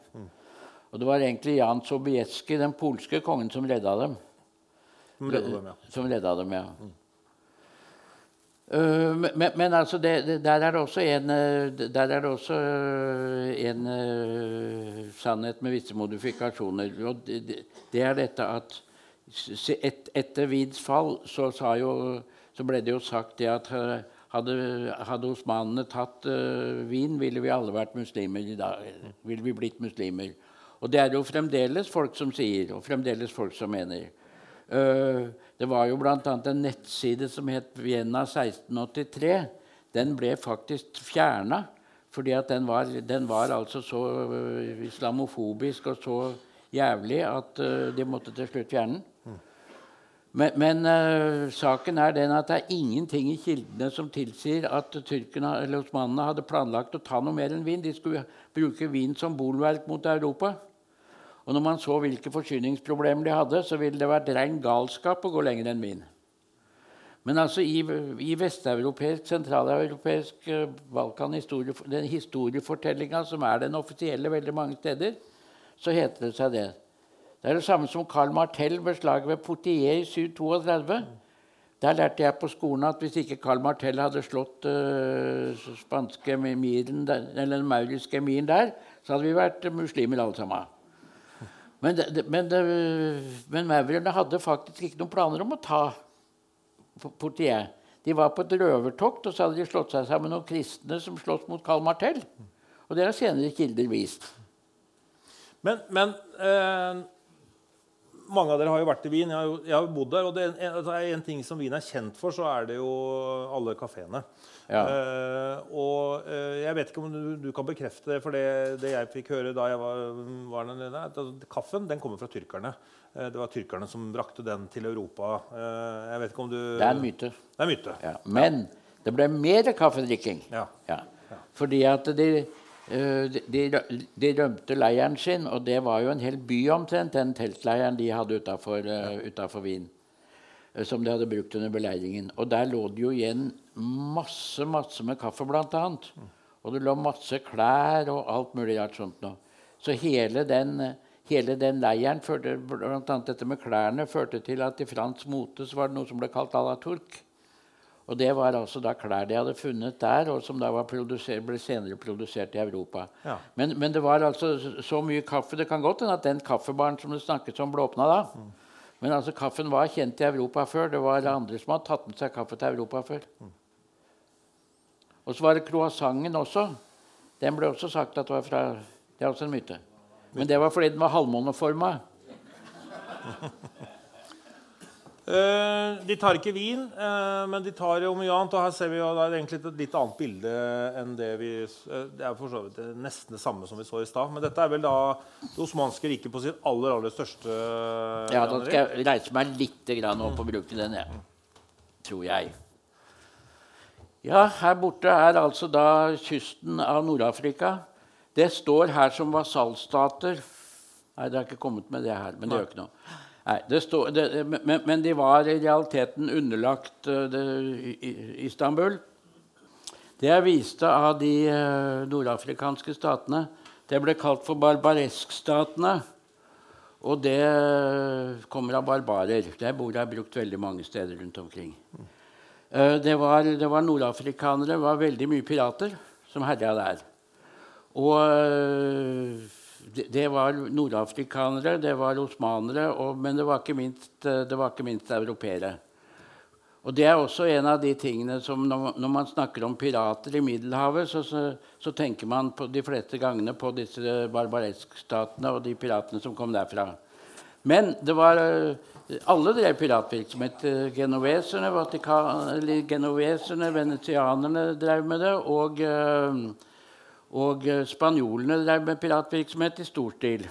Og det var egentlig Jan Sobieski, den polske kongen, som redda dem. Som redda dem, ja. Som redda dem, ja. Uh, men, men altså, det, der er det også en, er det også uh, en sannhet med visse modifikasjoner. Og det, det, er dette at et, etter Wiens fall så, jo, så ble det jo sagt det at hadde, hadde osmanene tatt uh, Wien, ville vi alle vært muslimer i dag. Ville vi blitt muslimer. Og det er jo fremdeles folk som sier, og fremdeles folk som mener. Eh, det var jo bl.a. en nettside som het Vienna 1683. Den ble faktisk fjerna fordi den var, den var altså så eh, islamofobisk og så jævlig at eh, de måtte til slutt fjerne den. Men, men uh, saken er den at det er ingenting i kildene som tilsier at tyrkerne eller osmanene hadde planlagt å ta noe mer enn vin. De skulle bruke vin som bolverk mot Europa. Og når man så hvilke forsyningsproblemer de hadde, så ville det vært rein galskap å gå lenger enn Wien. Men altså i, i vesteuropeisk, sentraleuropeisk eh, Balkan, historie, den historiefortellinga som er den offisielle veldig mange steder, så heter det seg det. Det er det samme som Carl Martell ved slaget ved Portier i 732. Der lærte jeg på skolen at hvis ikke Carl Martell hadde slått uh, spanske emiren eller den mauriske emiren der, så hadde vi vært muslimer alle sammen. Men, det, men, men maurerne hadde faktisk ikke noen planer om å ta Portier. De var på et røvertokt, og så hadde de slått seg sammen med noen kristne som slåss mot Karl Martell. Og det har senere kilder vist. Men, men eh, mange av dere har jo vært i Wien. Jeg har jo, jeg har bodd der. Og det er en, altså, er en ting som Wien er kjent for, så er det jo alle kafeene. Ja. Uh, og uh, jeg vet ikke om du, du kan bekrefte det, for det, det jeg fikk høre da jeg var, var der nede, at altså, kaffen den kommer fra tyrkerne. Uh, det var tyrkerne som brakte den til Europa. Jeg vet ikke om du Det er en myte. Det er en myte. Ja. Men det ble mer kaffedrikking. Ja. Ja. Fordi at de, de, de, de rømte leiren sin, og det var jo en hel by omtrent, den teltleiren de hadde utafor Wien. eh, Som de hadde brukt under beleiringen. Og der lå det jo igjen masse masse med kaffe, blant annet. Og det lå masse klær og alt mulig rart sånt noe. Så hele den, hele den leiren, førte, annet dette med klærne, førte til at i fransk mote så var det noe som ble kalt à la turk. Og det var altså da klær de hadde funnet der, og som da ble senere produsert i Europa. Ja. Men, men det var altså så mye kaffe Det kan godt hende at den kaffebaren som det snakkes om, ble åpna da. Men altså, kaffen var kjent i Europa før. Det var andre som hadde tatt med seg kaffe til Europa før. Og så var det croissanten også. Den ble også sagt at det var fra Det er også en myte. Men det var fordi den var halvmåneforma. [laughs] Eh, de tar ikke vin, eh, men de tar jo mye annet. Og her ser vi jo det er egentlig et litt annet bilde enn det vi eh, Det er for så vidt nesten det samme som vi så i stad. Men dette er vel da det osmanske riket på sitt aller, aller største Ja, da skal jeg reise meg litt grann opp og bruke den, jeg. Tror jeg. Ja, her borte er altså da kysten av Nord-Afrika. Det står her som vasallstater. Nei, det har ikke kommet med det her, men det gjør ikke noe. Nei, det stod, det, men, men, de var i realiteten underlagt uh, det, Istanbul. Det jeg viste av de uh, nordafrikanske statene, det ble kalt for barbareskstatene. Og det kommer av barbarer. Det ordet er brukt veldig mange steder rundt omkring. Det, var, det var nordafrikanere, det var veldig mye pirater som herja der. Og det, var nordafrikanere, det var osmanere, og, men det var ikke minst, eh, det minst europeere. Og Det er også en av de tingene som når, når man snakker om pirater i Middelhavet, så, så, så, tenker man på de fleste gangene på disse barbareskstatene og de piratene som kom derfra. Men det var eh, alle drev piratvirksomhet. Genoveserne, genoveserne, venetianerne drev med det. og... Og eh, spanjolene drev med piratvirksomhet i stor stil.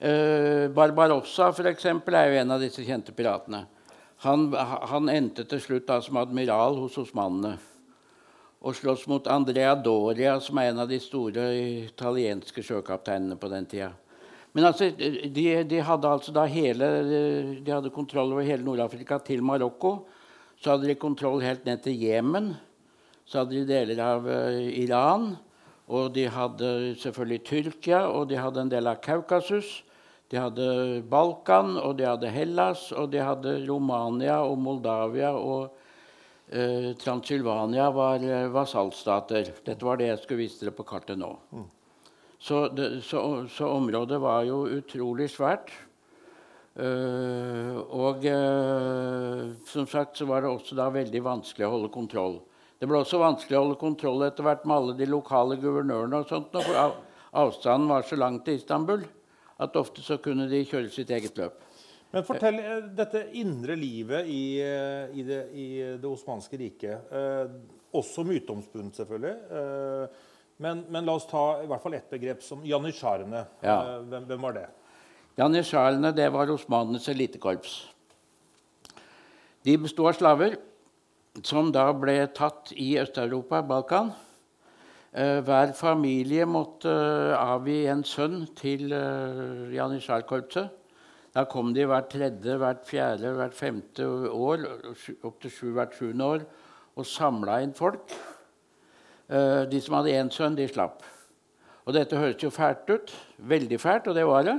Uh, Barbarossa for eksempel, er jo en av disse kjente piratene. Han, han endte til slutt da som admiral hos osmanene og slåss mot Andrea Doria, som er en av de store italienske sjøkapteinene på den tida. Men altså, de, de, hadde altså da hele, de hadde kontroll over hele Nord-Afrika til Marokko. Så hadde de kontroll helt ned til Jemen. Så hadde de deler av uh, Iran. Og de hadde selvfølgelig Tyrkia, og de hadde en del av Kaukasus. De hadde Balkan, og de hadde Hellas, og de hadde Romania og Moldavia. Og eh, Transylvania var eh, vasallstater. Dette var det jeg skulle vise dere på kartet nå. Mm. Så, det, så, så, området var jo utrolig svært. Uh, og uh, som sagt så var det også da veldig vanskelig å holde kontroll. Det ble også vanskelig å holde kontroll etter hvert med alle de lokale guvernørene. og sånt, for Avstanden var så lang til Istanbul at ofte så kunne de kjøre sitt eget løp. Men fortell eh, dette indre livet i, eh, i, det, i det, osmanske riket. Eh, også myteomspunnet, selvfølgelig. Eh, men, men, la oss ta i hvert fall ett begrep som janitsjarene. Ja. Eh, hvem, hvem, var det? Janitsjarene det var osmanenes elitekorps. De besto av slaver som da ble tatt i Øst-Europa, Balkan. Uh, hver familie måtte uh, avgi en sønn til uh, Janitsjarkorpset. Da kom de hvert tredje, hvert fjerde, hvert femte år, opptil sju hvert sjuende år, og samla inn folk. De som hadde én sønn, de slapp. Og dette høres jo fælt ut. Veldig fælt, og det var det.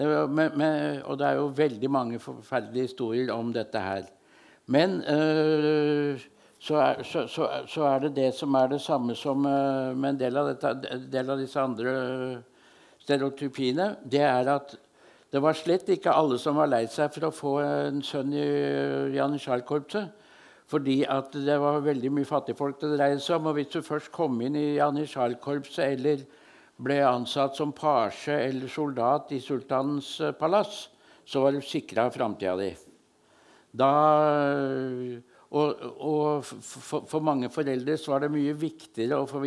det var med, med, og det er jo veldig mange forferdelige historier om dette her. Men øh, så, er, så, så, er, det det som er det samme som øh, med en del av, dette, del av disse andre øh, stereotypiene. Det er at det var slett ikke alle som var lei seg for å få en sønn i Janitsjarkorpset. Fordi at det var veldig mye fattigfolk det dreide seg om. Og hvis du først kom inn i Janitsjarkorpset eller ble ansatt som pasje eller soldat i sultanens palass, så var du sikra framtida di. Da, og, og for, for, mange foreldre så var det mye viktigere å, få,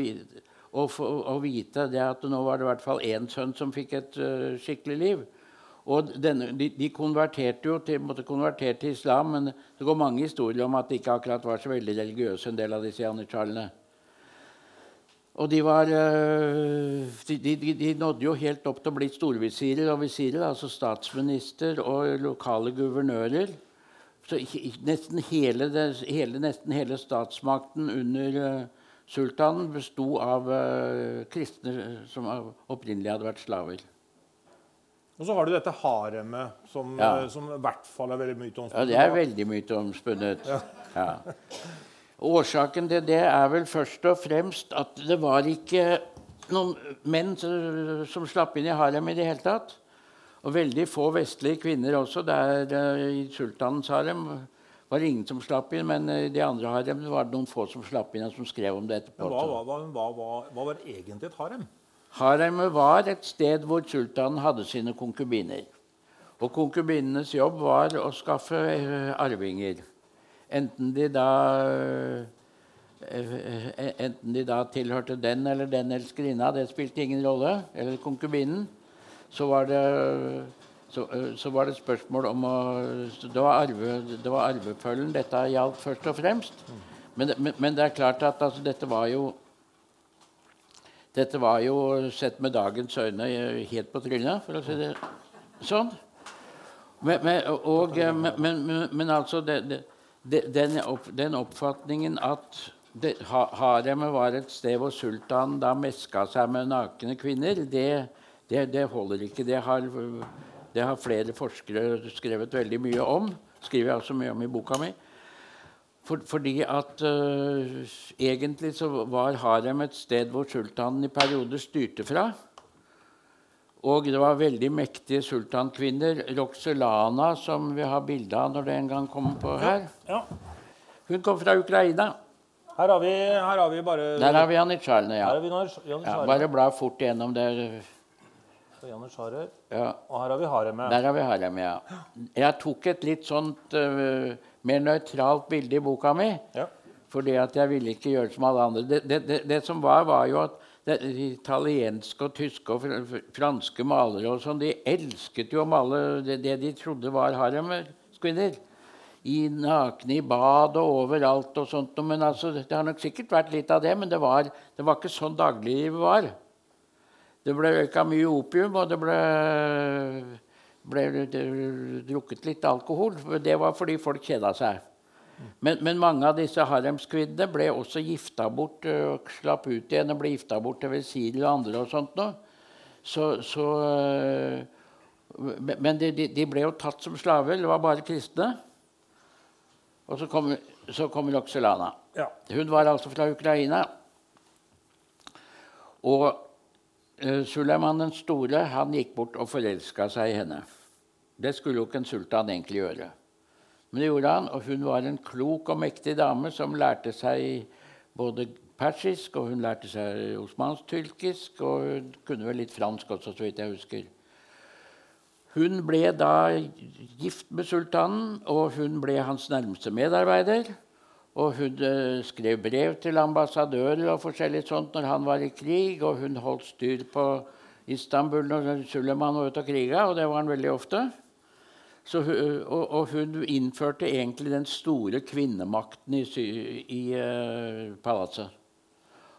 å, å vite at nå var det i hvert fall én sønn som fikk et uh, skikkelig liv. Og denne, de, de, konverterte jo til, måtte konvertere til islam, men det går mange historier om at de ikke akkurat var så veldig religiøse, en del av disse janitsjarene. Og de, var, de, de, de, nådde jo helt opp til å bli storvisirer og visirer, altså statsminister og lokale guvernører. Så nesten hele, hele, nesten hele statsmakten under uh, sultanen besto av uh, kristne som opprinnelig hadde vært slaver. Og så har du dette haremet, som, ja. uh, som, i hvert fall er veldig myteomspunnet. Ja, det er veldig myteomspunnet. Ja. ja. Årsaken til det er vel først og fremst at det var ikke noen menn som slapp inn i harem i det hele tatt. Og veldig få vestlige kvinner også. Der I sultanens harem var det ingen som slapp inn, men i de andre harem var det noen få som slapp inn, og som skrev om det etterpå. Hva, hva, hva, hva, var egentlig et harem? Haremet var et sted hvor sultanen hadde sine konkubiner. Og konkubinenes jobb var å skaffe uh, arvinger. Enten de da uh, Enten de da tilhørte den eller den elskerinna, det spilte ingen rolle. Eller konkubinen så var det så, så, var det spørsmål om å Det var, arve, det var arvefølgen dette gjaldt først og fremst. Men, men, men det er klart at altså, dette var jo Dette var jo sett med dagens øyne helt på trynet, for å si det sånn. Men, og, eh, men, altså det, det, den, den, oppfatningen at det, ha, haremet var et sted hvor sultanen da meska seg med nakne kvinner, det, det holder ikke. Det har, det har, flere forskere skrevet veldig mye om. skriver jeg også mye om i boka mi. For, fordi at uh, egentlig så var harem et sted hvor sultanen i perioder styrte fra. Og det var veldig mektige sultankvinner. Roxelana, som vi har bilde av når det en gang kommer på her. Ja. Hun kom fra Ukraina. Her har vi, her har vi bare Der har vi Janitsjarne, ja. Her har vi ja. Bare bla fort gjennom det. Ja. Og her har vi haremet. Der har vi haremet, ja. Jeg tok et litt sånt uh, mer nøytralt bilde i boka mi. Ja. Fordi at jeg ville ikke gjøre som alle andre. Det, det, det, det som var, var jo at det, italienske og tyske og franske malere og sånn, de elsket jo å male det, det de trodde var haremskvinner. I nakne i bad og overalt og sånt. Men altså, det har nok sikkert vært litt av det, men det var, det var ikke sånn dagliglivet var. Det ble røyka mye opium, og det ble, ble drukket litt alkohol. Det var fordi folk kjeda seg. Men, men, mange av disse haremskvinnene ble også gifta bort og slapp ut igjen og ble gifta bort til Vesir og andre. og sånt nå. Så, så, men de, de, ble jo tatt som slaver. Det var bare kristne. Og så kom, så kom Roxelana. Ja. Hun var altså fra Ukraina. Og Suleiman den store han gikk bort og forelska seg i henne. Det skulle jo ikke en sultan egentlig gjøre. Men det gjorde han, og hun var en klok og mektig dame som lærte seg både persisk, og hun lærte seg osmansk-tyrkisk, og hun kunne vel litt fransk også, så vidt jeg husker. Hun ble da gift med sultanen, og hun ble hans nærmeste medarbeider. Og hun uh, skrev brev til ambassadører og forskjellig sånt når han var i krig, og hun holdt styr på Istanbul når Suleman var ute og kriga, og det var han veldig ofte. Så, og, og, hun innførte egentlig den store kvinnemakten i, i uh, palasset.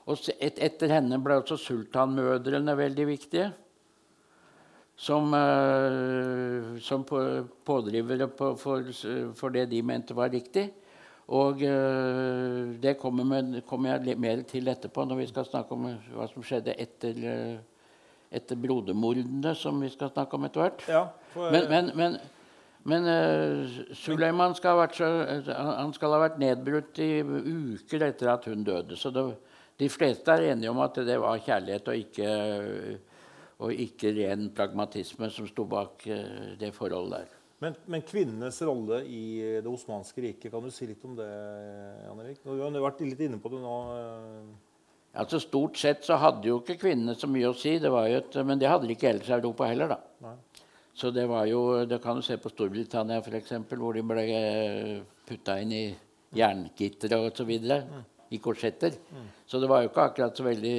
Og et, etter henne ble også sultanmødrene veldig viktige. Som, uh, som på, pådrivere på, for, for, det de mente var riktig. Og uh, det kommer, med, kommer, jeg mer til etterpå, når vi skal snakke om hva som skjedde etter, etter brodermordene, som vi skal snakke om etter hvert. Ja, for, men, men, men men uh, Suleiman skal, så, han skal ha vært nedbrutt i uker etter at hun døde. Så det, de fleste er enige om at det var kjærlighet og ikke, og ikke ren pragmatisme som sto bak det forholdet der. Men, men, kvinnenes rolle i det osmanske riket, kan du si litt om det? Jan Erik? Du har vært litt inne på det nå. Eh. Altså Stort sett så hadde jo ikke kvinnene så mye å si, det et, men det hadde de ikke ellers i Europa heller. da. Nei. Så det var jo Det kan du se på Storbritannia, f.eks., hvor de ble eh, putta inn i jerngittere osv. Mm. I korsetter. Mm. Så det var jo ikke akkurat så veldig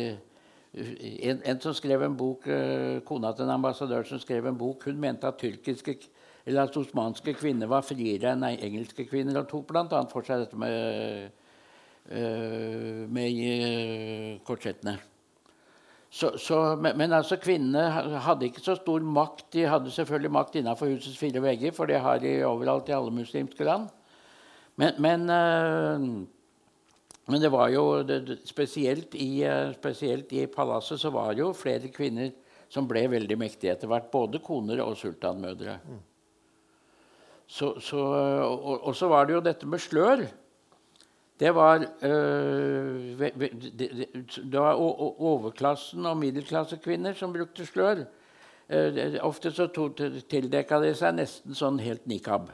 en, en, som skrev en bok, eh, Kona til en ambassadør som skrev en bok, hun mente at tyrkiske eller at osmanske kvinner var friere enn engelske kvinner, og tok bl.a. for seg dette med, uh, med korsettene. Så, så, men, altså kvinnene hadde ikke så stor makt. De hadde selvfølgelig makt innenfor husets fire vegger, for det har de overalt i alle muslimske land. Men, men, uh, men det var jo spesielt, i, spesielt, i, palasset så var det jo flere kvinner som ble veldig mektige etter hvert. Både koner og sultanmødre. Mm. Så, så, og, og, så var det jo dette med slør det var, øh, det var overklassen og middelklassekvinner som brukte slør. Uh, ofte så tildekka de seg nesten sånn helt nikab.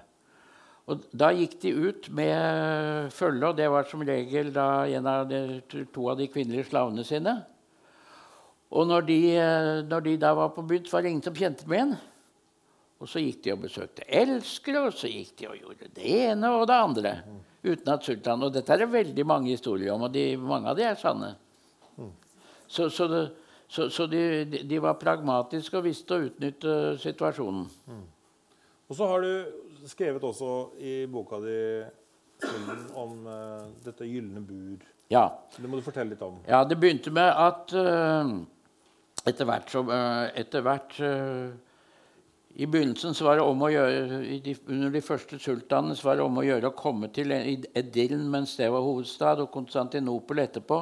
Og Da gikk de ut med følge, og det var som regel av de, to av de kvinnelige slavene sine. Og når de, når de da var på byen, var det ingen som kjente med en. Og så gikk de og besøkte elskere, og så gikk de og gjorde det ene og det andre uten at sultan Og dette er det veldig mange historier om, og de, mange av de er sanne. Mm. Så, så, det, så, så de, de, var pragmatiske og visste å utnytte situasjonen. Mm. Og så har du skrevet også i boka di om uh, dette gylne bur. Ja. Det må du fortelle litt om. Ja, det begynte med at uh, etter hvert, så, uh, etter hvert I begynnelsen så var det om å gjøre, de, Under de første sultanene så var det om å gjøre å komme til Edirn mens det var hovedstad, og Konstantinopel etterpå.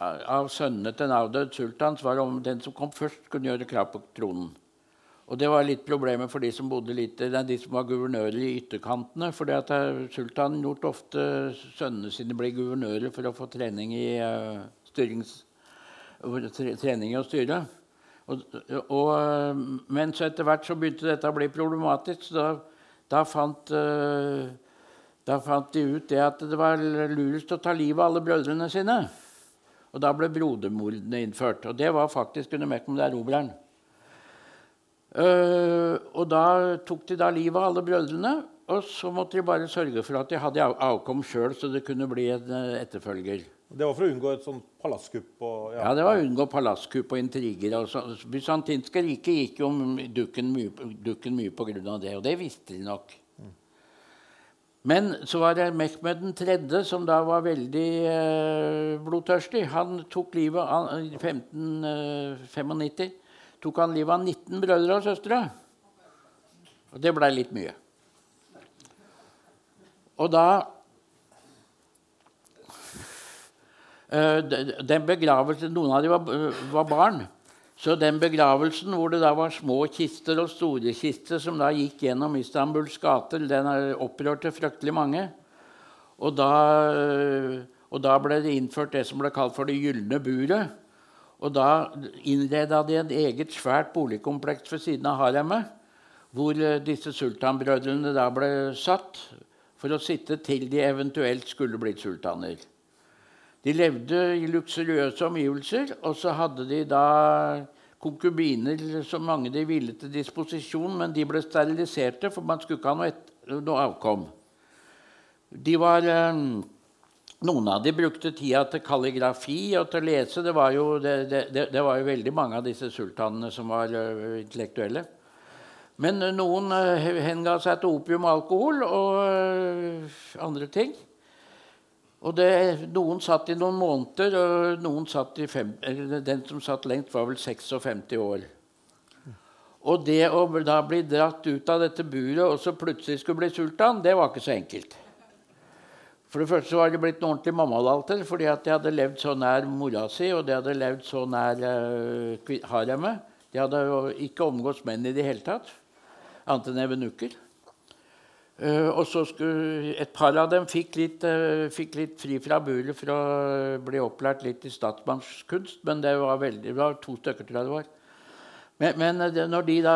Av sønnene til en avdød sultan så var det om den som kom først, kunne gjøre krav på tronen. Og det var litt problemet for de som bodde litt, de som var guvernører i ytterkantene. For sultanen lot ofte sønnene sine bli guvernører for å få trening i, uh, styrings, trening å styre. Og, og, eh, men så etter hvert så begynte dette å bli problematisk. Da, da, fant, uh, da fant de ut det at det var lurest å ta livet av alle brødrene sine. Og da ble brodermordene innført. Og det var faktisk under Mekkom erobreren. Uh, og da tok de da livet av alle brødrene. Og så måtte de bare sørge for at de hadde avkom sjøl, så det kunne bli en uh, etterfølger. Det var for å unngå et sånt palasskupp? Og, ja. ja. det var å unngå palasskupp og intriger. Og Bysantinske riket gikk jo dukken mye, mye på grunn av det, og det visste de nok. Men så var det Mehmed 3., som da var veldig eh, blodtørstig. Han tok livet av 1595 tok han livet av 19 brødre og søstre. Og det blei litt mye. Og da eh, den begravelsen, Noen av dem var, var, barn. Så den begravelsen hvor det da var små kister og store kister som da gikk gjennom Istanbuls gater, den opprørte fryktelig mange. Og da, og da ble det innført det som ble kalt for det gylne buret. Og da innreda de et eget svært boligkompleks ved siden av haremmet, hvor eh, disse sultanbrødrene da ble satt for å sitte til de eventuelt skulle blitt sultaner. De levde i luksuriøse omgivelser, og så hadde de da konkubiner så mange de ville til disposisjon, men de ble steriliserte, for man skulle ikke ha noe, et, noe avkom. De var... Eh, noen av de brukte tida til kalligrafi og til å lese. Det var, jo, det, det, det var jo, veldig mange av disse sultanene som var uh, intellektuelle. Men uh, noen henga seg til opium og alkohol og andre ting. Og det, noen satt i noen måneder, og noen satt i fem, den som satt lengst, var vel 56 år. Og det å da bli dratt ut av dette buret og så plutselig skulle bli sultan, det var ikke så enkelt. For det første var det blitt en ordentlig mammalalter fordi at de hadde levd så nær mora si, og de hadde levd så nær uh, haremet. De hadde jo ikke omgått menn i det hele tatt, annet enn evenukker. Uh, og så skulle, Et par av dem fikk litt, uh, fikk litt fri fra buret for å bli opplært litt i statsmannskunst, men det var, veldig, det var to stykker, tror jeg det var. Men, men når de da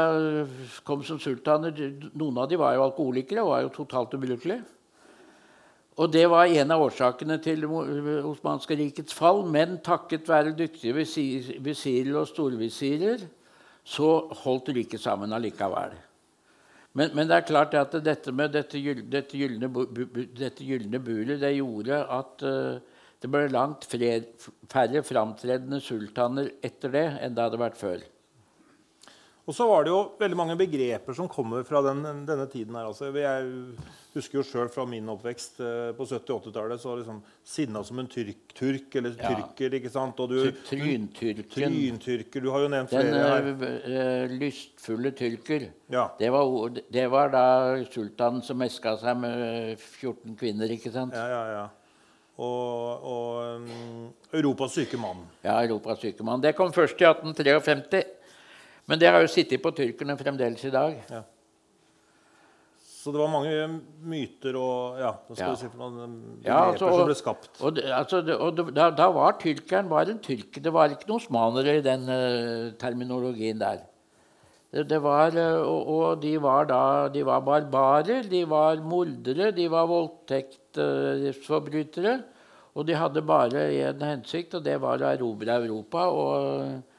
kom som sultaner Noen av dem var jo alkoholikere og var jo totalt ubrukelige. Og det var en av årsakene til Osmanske rikets fall. Men takket være dyktige visirer og storvisirer så holdt riket sammen allikevel. Men, men, det er klart at dette med dette, dette, gylne, dette gylne bulet det gjorde at uh, det ble langt fred, færre framtredende sultaner etter det enn det hadde vært før. Og så var det jo veldig mange begreper som kommer fra den, denne tiden. her. Altså, jeg husker jo sjøl fra min oppvekst eh, på 70- 80-tallet så liksom sinna som en tyrk, turk eller ja. tyrker. ikke sant? Og du, Tryntyrken. Tryntyrker. Du har jo nevnt den, flere her. Den uh, lystfulle tyrker. Ja. Det, var, det, var, da sultanen som meska seg med 14 kvinner, ikke sant? Ja, ja, ja. Og, og um, Europas syke mann. Ja, Europas syke mann. Det kom først i 1853. Men det har jo sittet på tyrkerne fremdeles i dag. Ja. Så det var mange myter og ja, ja. Si noen ja altså, som ble skapt. Og, altså, og da, da, var tyrkeren bare en tyrker. Det var ikke noen osmanere i den uh, terminologien der. Det, det var, uh, og, og, de var da de var barbarer, de var mordere, de var voldtektsforbrytere. Uh, og de hadde bare én hensikt, og det var å erobre Europa. og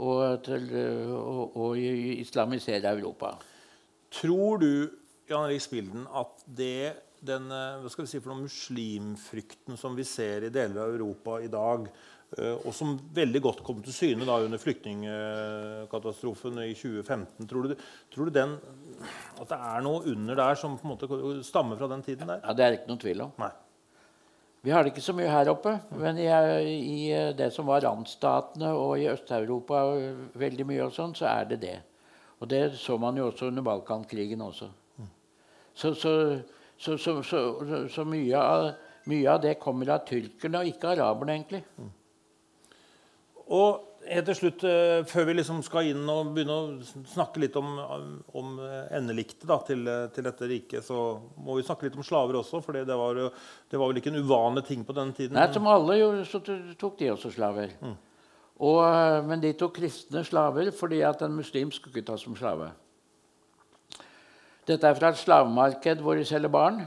og, til, og, og islamisere Europa. Tror du Jan Erik Spilden, at det, den vi si muslimfrykten som vi ser i deler av Europa i dag, eh, og som veldig godt kom til syne da under flyktningkatastrofen i 2015 Tror du, tror du den, at det er noe under der som stammer fra den tiden der? Ja, Det er ikke noen tvil om. Nei. Vi har det ikke så mye her oppe, men i, i det som var randstatene og i Øst-Europa veldig mye og sånn, så er det det. Og det så man jo også under Balkankrigen også. Så, så, så, så mye, av, mye, av, det kommer av tyrkerne og ikke araberne, egentlig. Og helt til slutt, eh, før vi liksom skal inn og begynne å snakke litt om, om endeliktet da, til, til, dette riket, så må vi snakke litt om slaver også. For det var, det var vel ikke en uvanlig ting på den tiden? Nei, som alle gjorde, så tok de også slaver. Mm. Og, eh, men de tok kristne slaver fordi at en muslim skulle ikke tas som slave. Dette er fra et slavemarked hvor de selger barn.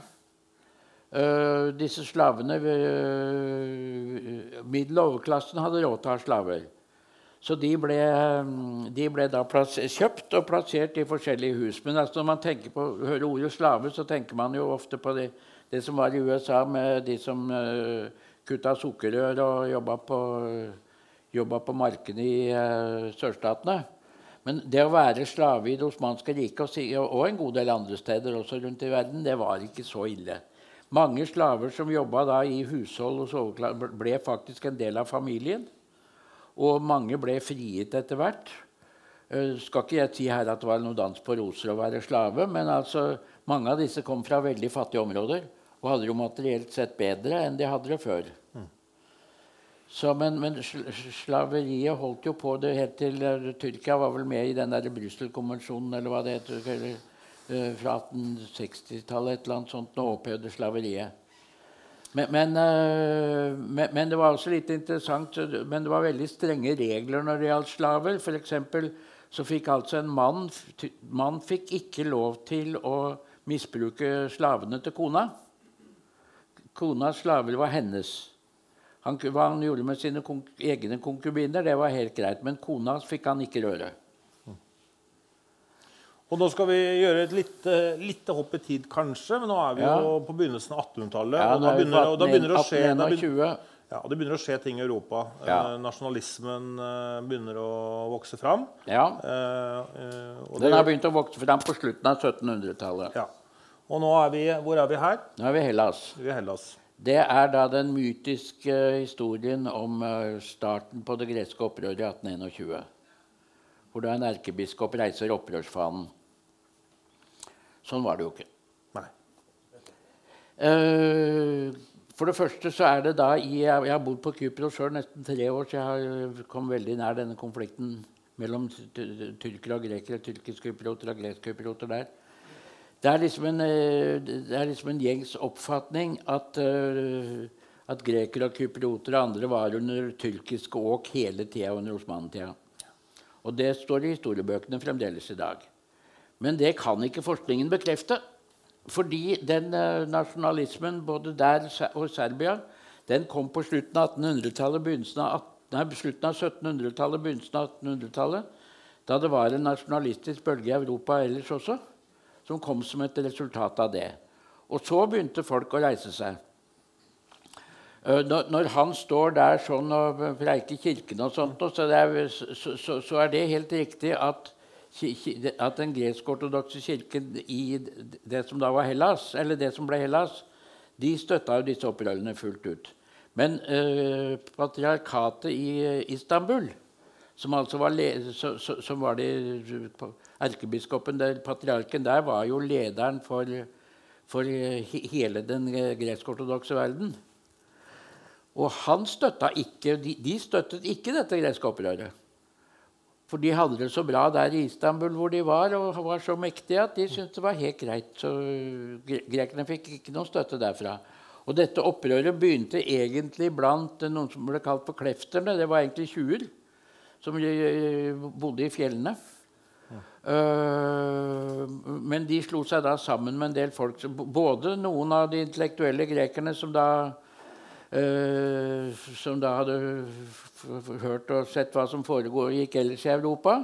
Uh, disse slavene uh, overklassen hadde råd til å ha slaver. Så de ble, de ble da kjøpt og plassert i forskjellige hus. Men altså når man på, hører ordet slave, så tenker man jo ofte på det, det som var i USA med de som uh, kutta sukkerrør og jobba på, på markene i uh, sørstatene. Men det å være slave i Det osmanske riket og, en god del andre steder også rundt i verden, det var ikke så ille. Mange slaver som jobba i hushold, og ble faktisk en del av familien. Og mange ble frigitt etter hvert. Uh, skal ikke jeg si her at det var noe dans på roser å være slave, men altså, mange av disse kom fra veldig fattige områder og hadde jo materielt sett bedre enn de hadde det før. Mm. Så, men, men, slaveriet holdt jo på det helt til uh, Tyrkia var vel med i den der Brussel-konvensjonen eller hva det heter, eller, uh, fra 1860-tallet, et eller annet sånt, og opphevde slaveriet. Men, men, uh, men, men, det var også litt interessant Men det var veldig strenge regler når det gjaldt slaver. For så fikk altså en mann mann fikk ikke lov til å misbruke slavene til kona. Konas slaver var hennes. Han, hva han gjorde med sine egne konkubiner, det var helt greit. Men kona fikk han ikke røre. Og nå skal vi gjøre et lite, lite, hopp i tid, kanskje. Men nå er vi ja. jo på begynnelsen av 1800-tallet. Ja, og, da begynner, og da begynner det å skje ja, det begynner å skje ting i Europa. Ja. Eh, nasjonalismen eh, begynner å vokse fram. Ja. Eh, eh Den har begynt å vokse fram på slutten av 1700-tallet. Ja. Og nå er vi, hvor er vi her? Nå er vi i Hellas. Vi er Hellas. Det er da den mytiske historien om eh, starten på det greske opprøret i 1821 hvor da en erkebiskop reiser opprørsfanen. Sånn var det jo ikke. Nei. Uh, for det første så er det da i, Jeg, har bodd på Kypros sjøl nesten tre år, så jeg har kommet veldig nær denne konflikten mellom tyrkere og grekere. Tyrkisk-kyprioter og gresk-kyprioter der. Det er, liksom en, eh, det er liksom en gjengs oppfatning at, uh, at grekere og kyprioter og andre var under tyrkiske åk hele tida under osmantida. Og det står i historiebøkene fremdeles i dag. Men det kan ikke forskningen bekrefte. Fordi den uh, nasjonalismen både der og Serbia den kom på slutten av 1800-tallet, begynnelsen av, av 1700-tallet, begynnelsen av 1800-tallet. Da det var en nasjonalistisk bølge i Europa ellers også, som kom som et resultat av det. Og så begynte folk å reise seg. Eh, når han står der sånn og preiker kirken, og sånt, så, så, så, så er det helt riktig at, at den gresk-ortodokse kirken i det som da var Hellas, eller det som ble Hellas, de støtta jo disse opprørene fullt ut. Men eh, patriarkatet i Istanbul, som altså var, som var det, Erkebiskopen, der, patriarken der, var jo lederen for, for hele den gresk-ortodokse verden. Og han støtta ikke, de, de støttet ikke dette greske opprøret. For de hadde det så bra der i Istanbul hvor de var, og var så mektige at de syntes det var helt greit. Så grekerne fikk ikke noe støtte derfra. Og dette opprøret begynte egentlig blant noen som ble kalt for klefterne. Det var egentlig tjuver som bodde i fjellene. Uh, men de slo seg da sammen med en del folk. Både noen av de intellektuelle grekerne som da Eh, som da hadde hørt og sett hva som foregikk ellers i Europa.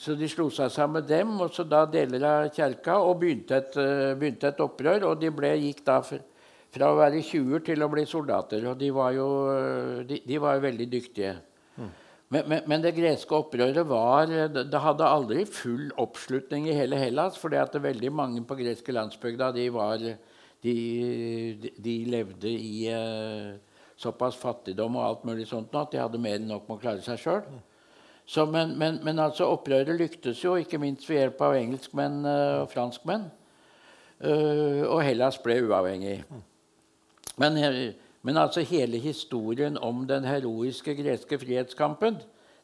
Så de slo seg sammen med dem, og så da deler av kjerka, og begynte et, uh, begynte et, opprør. Og de ble, gikk da fra å være 20 til å bli soldater. Og de var jo, eh, de, de var jo veldig dyktige. Mm. Men, men, men, det greske opprøret var Det hadde aldri full oppslutning i hele Hellas, fordi at veldig mange på greske landsbygda de var de, de levde i uh, såpass fattigdom og alt mulig sånt at de hadde mer enn nok med å klare seg sjøl. Men, men, men altså opprøret lyktes jo, ikke minst ved hjelp av engelskmenn uh, og franskmenn. Uh, og Hellas ble uavhengig. Men, men, altså hele historien om den heroiske greske frihetskampen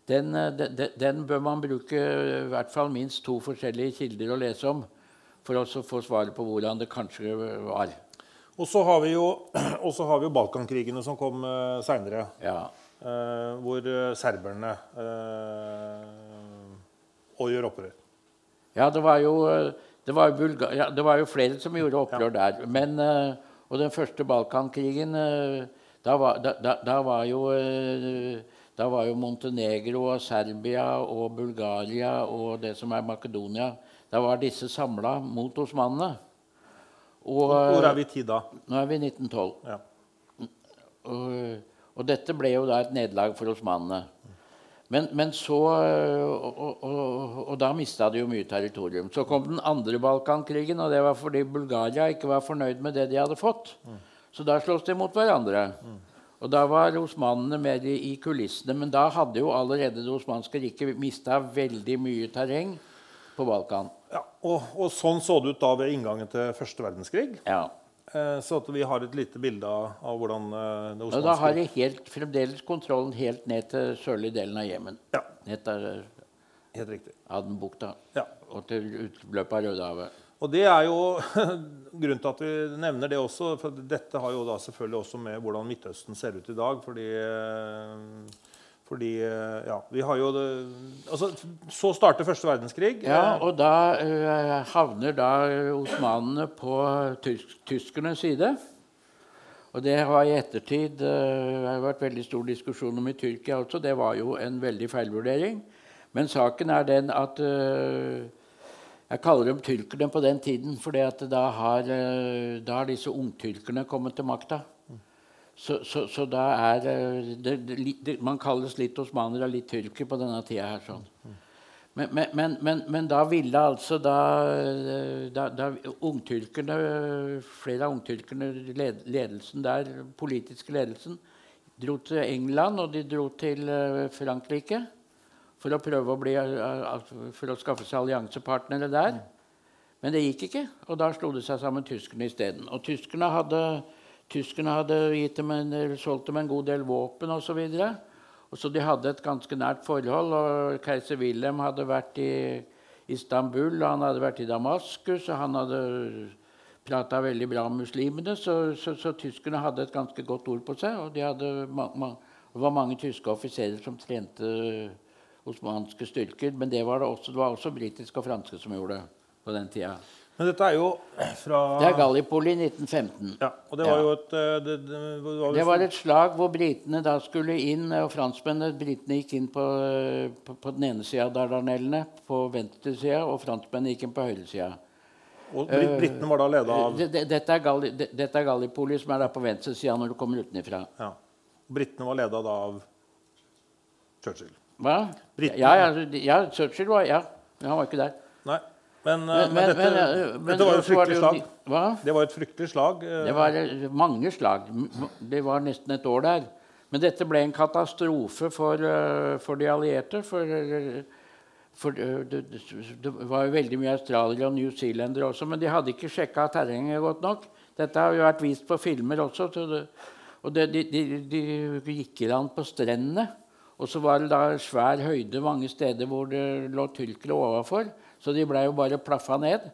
den, den, den, bør man bruke i hvert fall minst to forskjellige kilder å lese om for å få svaret på hvordan det kanskje var. Og så har vi jo, [clears throat] har vi jo Balkankrigene som kom uh, seinere. Ja. Uh, hvor uh, serberne uh, og gjør opprør. Ja, det var jo, det var jo, ja, det var jo flere som gjorde opprør ja. der. Men, og den første Balkankrigen da var, da, da, da var jo da var jo Montenegro og Serbia og Bulgaria og det som er Makedonia Da var disse samla mot osmanene. Og, Hvor er vi i tid da? Nå er vi i 1912. Ja. Og, og, dette ble jo da et nederlag for osmanene. Men, men, så Og, og, og da mista de jo mye territorium. Så kom den andre Balkankrigen, og det var fordi Bulgaria ikke var fornøyd med det de hadde fått. Så da sloss de mot hverandre. Og da var osmanene mer i, i kulissene. Men da hadde jo allerede det osmanske riket mista veldig mye terreng på Balkan. Ja, og, og, sånn så det ut da ved inngangen til første verdenskrig. Ja. Eh, så at vi har et lite bilde av, av hvordan eh, det osmanske da har de helt, fremdeles kontrollen helt ned til sørlige delen av Jemen. Ja. Ned til helt riktig. Adenbukta ja. og til utløpet av Rødehavet. Og det er jo [laughs] grunnen til at vi nevner det også. For dette har jo da selvfølgelig også med hvordan Midtøsten ser ut i dag. fordi eh, fordi ja, vi har jo det, altså, Så starter første verdenskrig. Ja, og da uh, havner da osmanene på tysk, tyskernes side. Og det har i ettertid uh, vært veldig stor diskusjon om i Tyrkia også. Det var jo en veldig feilvurdering. Men saken er den at uh, Jeg kaller dem tyrkerne på den tiden, for da har, da har disse ungtyrkerne kommet til makta. Så, så, så, da er det, det, det, Man kalles litt osmaner og litt tyrker på denne tida her. sånn. Men, men, men, men, da ville altså da, da, da ungtyrkerne, Flere av ungtyrkerne, led, ledelsen der, politiske ledelsen, dro til England og de dro til eh, Frankrike for å prøve å, bli, eh, for å skaffe seg alliansepartnere der. Men det gikk ikke, og da slo det seg sammen tyskerne isteden. Og tyskerne hadde Tyskerne hadde gitt dem en, solgt dem en god del våpen osv. Så, videre. så de hadde et ganske nært forhold. og Keiser Wilhelm hadde vært i Istanbul, og han hadde vært i Damaskus, og han hadde prata veldig bra om muslimene. Så, så, så, tyskerne hadde et ganske godt ord på seg. Og de hadde, det var mange tyske offiserer som trente osmanske styrker. Men det var det også, det var også britiske og franske som gjorde det på den tida. Men dette er jo fra Det er Gallipoli 1915. Ja, og det var jo et eh, det, det, var, det var et slag hvor britene da skulle inn, og franskmennene Britene gikk inn på, på, på den ene sida av Dardanellene, på venstresida, og franskmennene gikk inn på høyresida. Og britene var da leda av dette, er Galli, dette er Gallipoli, som er da på venstresida når du kommer utenfra. Ja. Britene var leda da av Churchill. Hva? Ja, ja, ja, Churchill var Ja, han var ikke der. Nei. Men, eh, men, men, dette, men, dette, var jo et fryktelig slag. Hva? Det var et fryktelig slag. Eh. Det var mange slag. Det var nesten et år der. Men dette ble en katastrofe for, eh, for de allierte. For, for det, det, var jo veldig mye australiere og newzealendere også, men de hadde ikke sjekka terrenget godt nok. Dette har jo vært vist på filmer også. og de, de, de, gikk i land på strendene. Og så var det da svær høyde mange steder hvor det lå tyrkere overfor. Så de ble jo bare plaffa ned.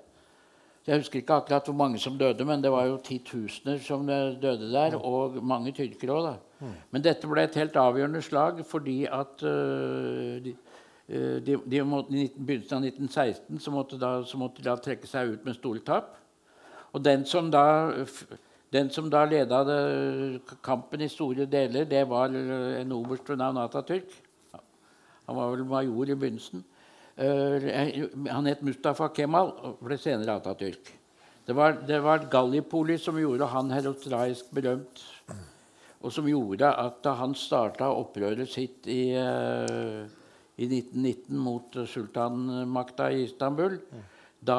Jeg husker ikke akkurat hvor mange som døde, men det var jo titusener som døde der. Og mange tyrkere òg, da. Men dette ble et helt avgjørende slag fordi at uh, de, måtte, I begynnelsen av 1916 så måtte, da, så måtte de da trekke seg ut med store tap. Og den som da, den som da leda kampen i store deler, det var en oberst ved navn Atatürk. Han var vel major i begynnelsen. Eh, han het Mustafa Kemal og ble senere Atatürk. Det var, det var Gallipoli som gjorde han herostraisk berømt. Og som gjorde at da han starta opprøret sitt i, uh, i 1919 mot sultanmakta i Istanbul, da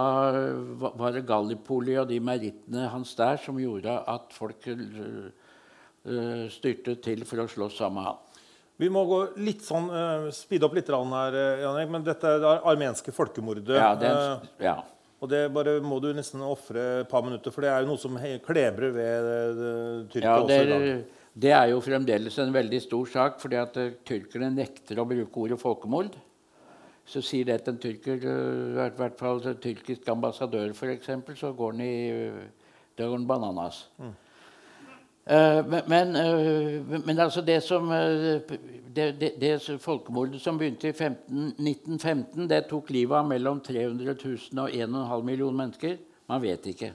var det Gallipoli og de merittene hans der som gjorde at folk uh, styrte til for å slåss sammen med han. Vi må gå litt sånn, uh, speede opp litt her, Jan Erik. Men dette er det armenske folkemordet. Ja, den, ja. Og det bare må du nesten ofre et par minutter, for det er jo noe som klebrer ved Tyrkia ja, det også i dag. Det er jo fremdeles en veldig stor sak, fordi at tyrkerne nekter å bruke ordet folkemord. Så sier det til en tyrker, i hvert fall en tyrkisk ambassadør f.eks., så går den i da går den bananas. Mm. Uh, men, uh, men, altså det som uh, det, det, det, folkemordet som begynte i 15, 1915, det tok livet av mellom 300 000 og 1,5 millioner mennesker. Man vet ikke.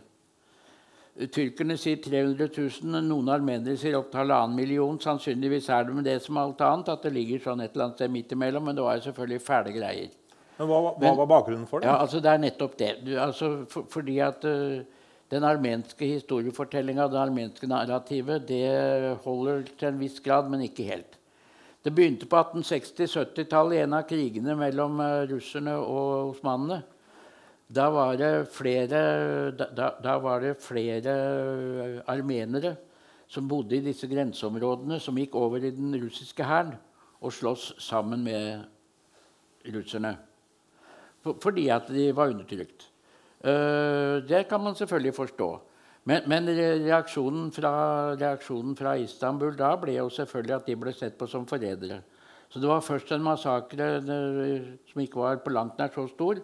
Tyrkerne sier 300 000, noen armenere sier opp til halvannen million. Sannsynligvis er det med det som alt annet, at det ligger sånn et eller annet sted midt imellom. Men det var jo selvfølgelig fæle greier. Men Hva, hva var bakgrunnen for det? Ja, altså Det er nettopp det. Du, altså, for, fordi at uh, den armenske historiefortellinga, det armenske narrativet, det holder til en viss grad, men ikke helt. Det begynte på 1860-70-tallet, i en av krigene mellom uh, russerne og osmanene. Da var det flere, da, da var det flere uh, armenere som bodde i disse grenseområdene, som gikk over i den russiske hæren og sloss sammen med russerne. For, fordi at de var undertrykt. Uh, det kan man selvfølgelig forstå. Men, men reaksjonen, fra, reaksjonen, fra, Istanbul da ble jo selvfølgelig at de ble sett på som forrædere. Så det var først en massakre som ikke var på langt nær så stor,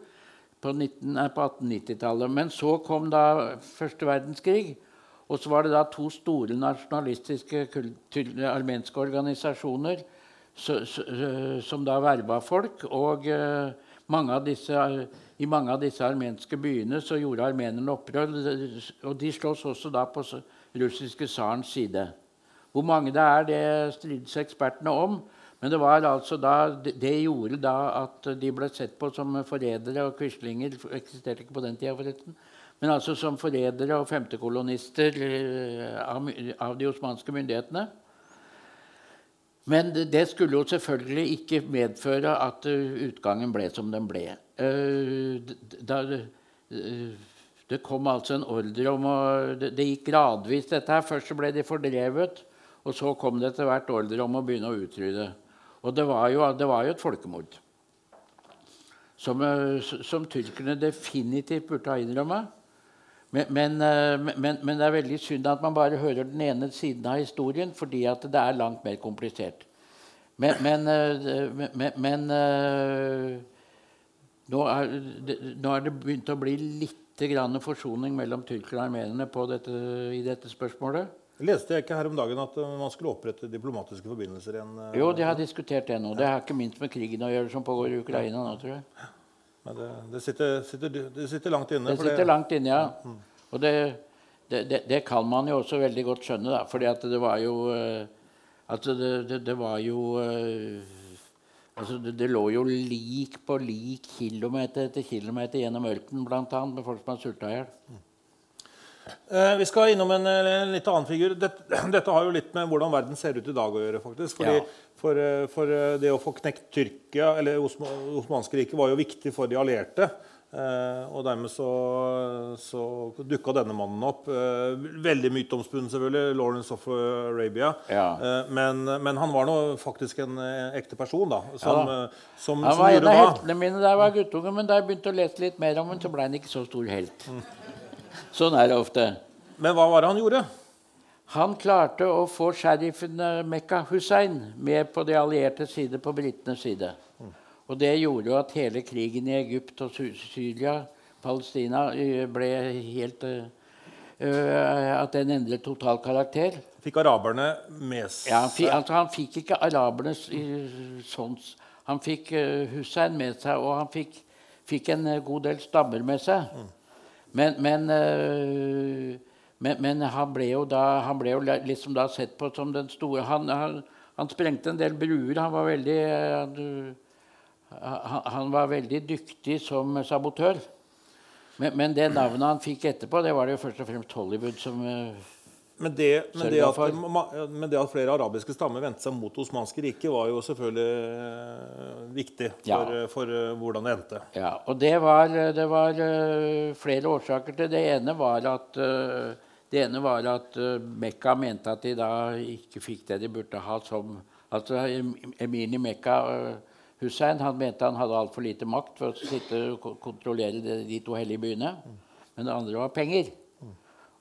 på, på 1890-tallet. Men så kom da første verdenskrig. Og så var det da to store nasjonalistiske armenske organisasjoner som da verva folk. Og mange disse, I mange av disse armenske byene så gjorde armenerne opprør. Og de slåss også da på russiske tsarens side. Hvor mange det er, det strides ekspertene om. Men det, altså da, det, gjorde da at de ble sett på som forrædere og quislinger. eksisterte ikke på den tida, forresten. Men altså som forrædere og femtekolonister eh, av, de osmanske myndighetene. Men det skulle jo selvfølgelig ikke medføre at eh, utgangen ble som den ble. Eh, eh, det kom altså en ordre om å Det gikk gradvis, dette her. Først ble de fordrevet, og så kom det etter hvert ordre om å begynne å utrydde. Og det var jo, det var jo et folkemord. Som, som tyrkerne definitivt burde ha innrømmet. Men, men, eh, men, men, det er veldig synd at man bare hører den ene siden av historien, fordi at det er langt mer komplisert. Men, eh, eh, nå, er, nå er det begynt å bli litt forsoning mellom tyrkere og armenerne dette, i dette spørsmålet. Leste jeg ikke her om dagen at man skulle opprette diplomatiske forbindelser igjen? Jo, de har diskutert det nå. Det har ikke minst med krigen å gjøre som pågår i Ukraina nå, tror jeg. Men det, det, sitter, sitter, det, sitter, langt inne. Det sitter langt inne, ja. Mm. Og det, det, kan man jo også veldig godt skjønne, da. fordi at det var jo At Altså, det, var jo uh, altså det, lå jo lik på lik, kilometer etter kilometer gjennom ørkenen, bl.a. med folk som har sulta i hjel. Eh, vi skal innom en, en, litt annen figur. Dette, [clears throat] dette, har jo litt med hvordan verden ser ut i dag å gjøre. faktisk. Fordi, ja. for, eh, for, eh, det å få knekt Tyrkia, eller Osmanske riket, var jo viktig for de allierte. Eh, og dermed så, så dukka denne mannen opp. Eh, veldig myteomspunnet, selvfølgelig. Lawrence of Arabia. Ja. Eh, men, men, han var nå faktisk en ekte person, da. Som, ja, da. som, han var en av heltene mine da jeg var guttunge, men da jeg begynte å lese litt mer om ham, så ble han ikke så stor helt. Mm. Sånn er det ofte. Men hva var det han gjorde? Han klarte å få sheriffen eh, Mekka Hussein med på de allierte side, på britenes side. Og det gjorde jo at hele krigen i Egypt og Syria, Palestina, eh, ble helt uh, At den endret total karakter. Fikk araberne med seg Ja, Han fikk, altså, han fikk ikke araberne sånn Han fikk uh, Hussein med seg, og han fikk, fikk en god del stammer med seg. Mm. Men, men, øh, men, men, han ble da han ble jo liksom da sett på som den store Han, han, han sprengte en del bruer. Han var veldig han, han var veldig dyktig som sabotør. Men, men, det navnet han fikk etterpå, det var det jo først og fremst Hollywood som øh, men det, men, det at, men det, at, flere arabiske stammer vendte seg mot det osmanske riket, var jo selvfølgelig uh, viktig for, ja. uh, for uh, hvordan det endte. Ja, og det var, det var flere årsaker til det. ene var at Det ene var at Mekka mente at de da ikke fikk det de burde ha som Altså Emini Mekka uh, Hussein han mente han hadde altfor lite makt for å sitte og kontrollere de, de to hellige byene. Men det andre var penger.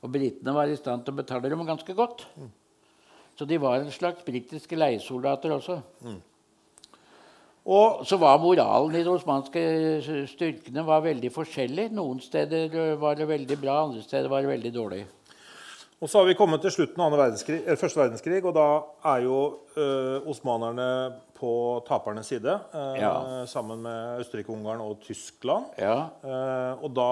Og britene var i stand til å betale dem ganske godt. Så de var en slags britiske leiesoldater også. Og så var moralen i de osmanske styrkene veldig forskjellig. Noen steder var det veldig bra, andre steder var det veldig dårlig. Og så har vi kommet til slutten av verdenskrig, første verdenskrig, og da er jo ø, osmanerne på tapernes side. Ø, Ja. Sammen med Østerrike-Ungarn og Tyskland. Ja, Eh, og da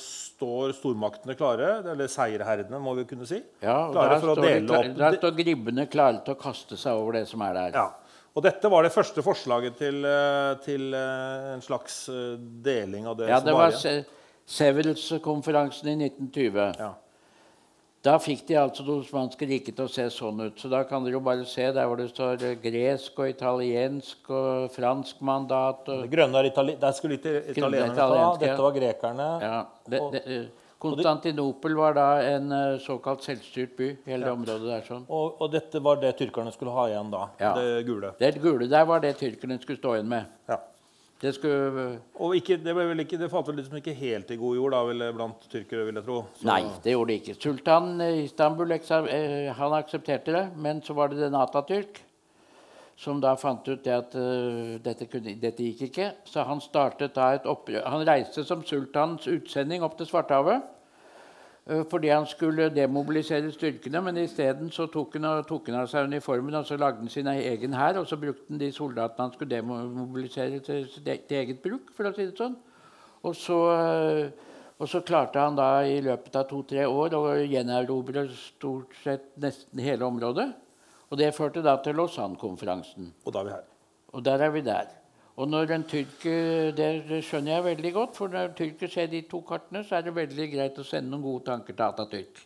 står stormaktene klare, eller seierherdene, må vi kunne si. ja og klare der for å dele opp der står gribbene klare til å kaste seg over det som er der. Ja. Og dette var det første forslaget til, eh, til eh, en slags eh, deling av det Ja, det var var igjen. Se- Sevils-konferansen i 1920. Ja. Da fikk de altså det osmanske riket til å se sånn ut. Så da kan dere jo bare se der hvor det står eh, gresk og italiensk og fransk mandat. Det Og, grønne er itali der skulle ikke italienerne ta. Dette var grekerne. ja, det, det, eh, Konstantinopel var da en eh, såkalt selvstyrt by. hele ja. området der sånn. Og, og dette var det tyrkerne skulle ha igjen da. Ja. Det gule. Det gule der var det tyrkerne skulle stå igjen med. Ja. Det skulle Og ikke, det, ble vel ikke, det falt vel liksom ikke helt i god jord da, vel, blant tyrkere, vil jeg tro. Så- Nei, det gjorde det ikke. Sultan i Istanbul eh, han aksepterte det, men så var det den Atatürk som da fant ut det at uh, dette, kunne, dette gikk ikke. Så han startet da et opprør. Han reiste som sultans utsending opp til Svartehavet. Eh, Fordi han skulle demobilisere styrkene, men isteden så tok han, tok han av seg uniformen og så lagde han sin egen hær. Og så brukte han de soldatene han skulle demobilisere, til, til eget bruk, for å si det sånn. Og så, eh, og så klarte han da i løpet av to-tre år å gjenerobre stort sett nesten hele området. Og det førte da til Lausanne-konferansen. Og da er vi her. Og der er vi der. Og når en tyrker, Det skjønner jeg veldig godt, for når en tyrker ser de to kartene, så er det veldig greit å sende noen gode tanker til Atatürk.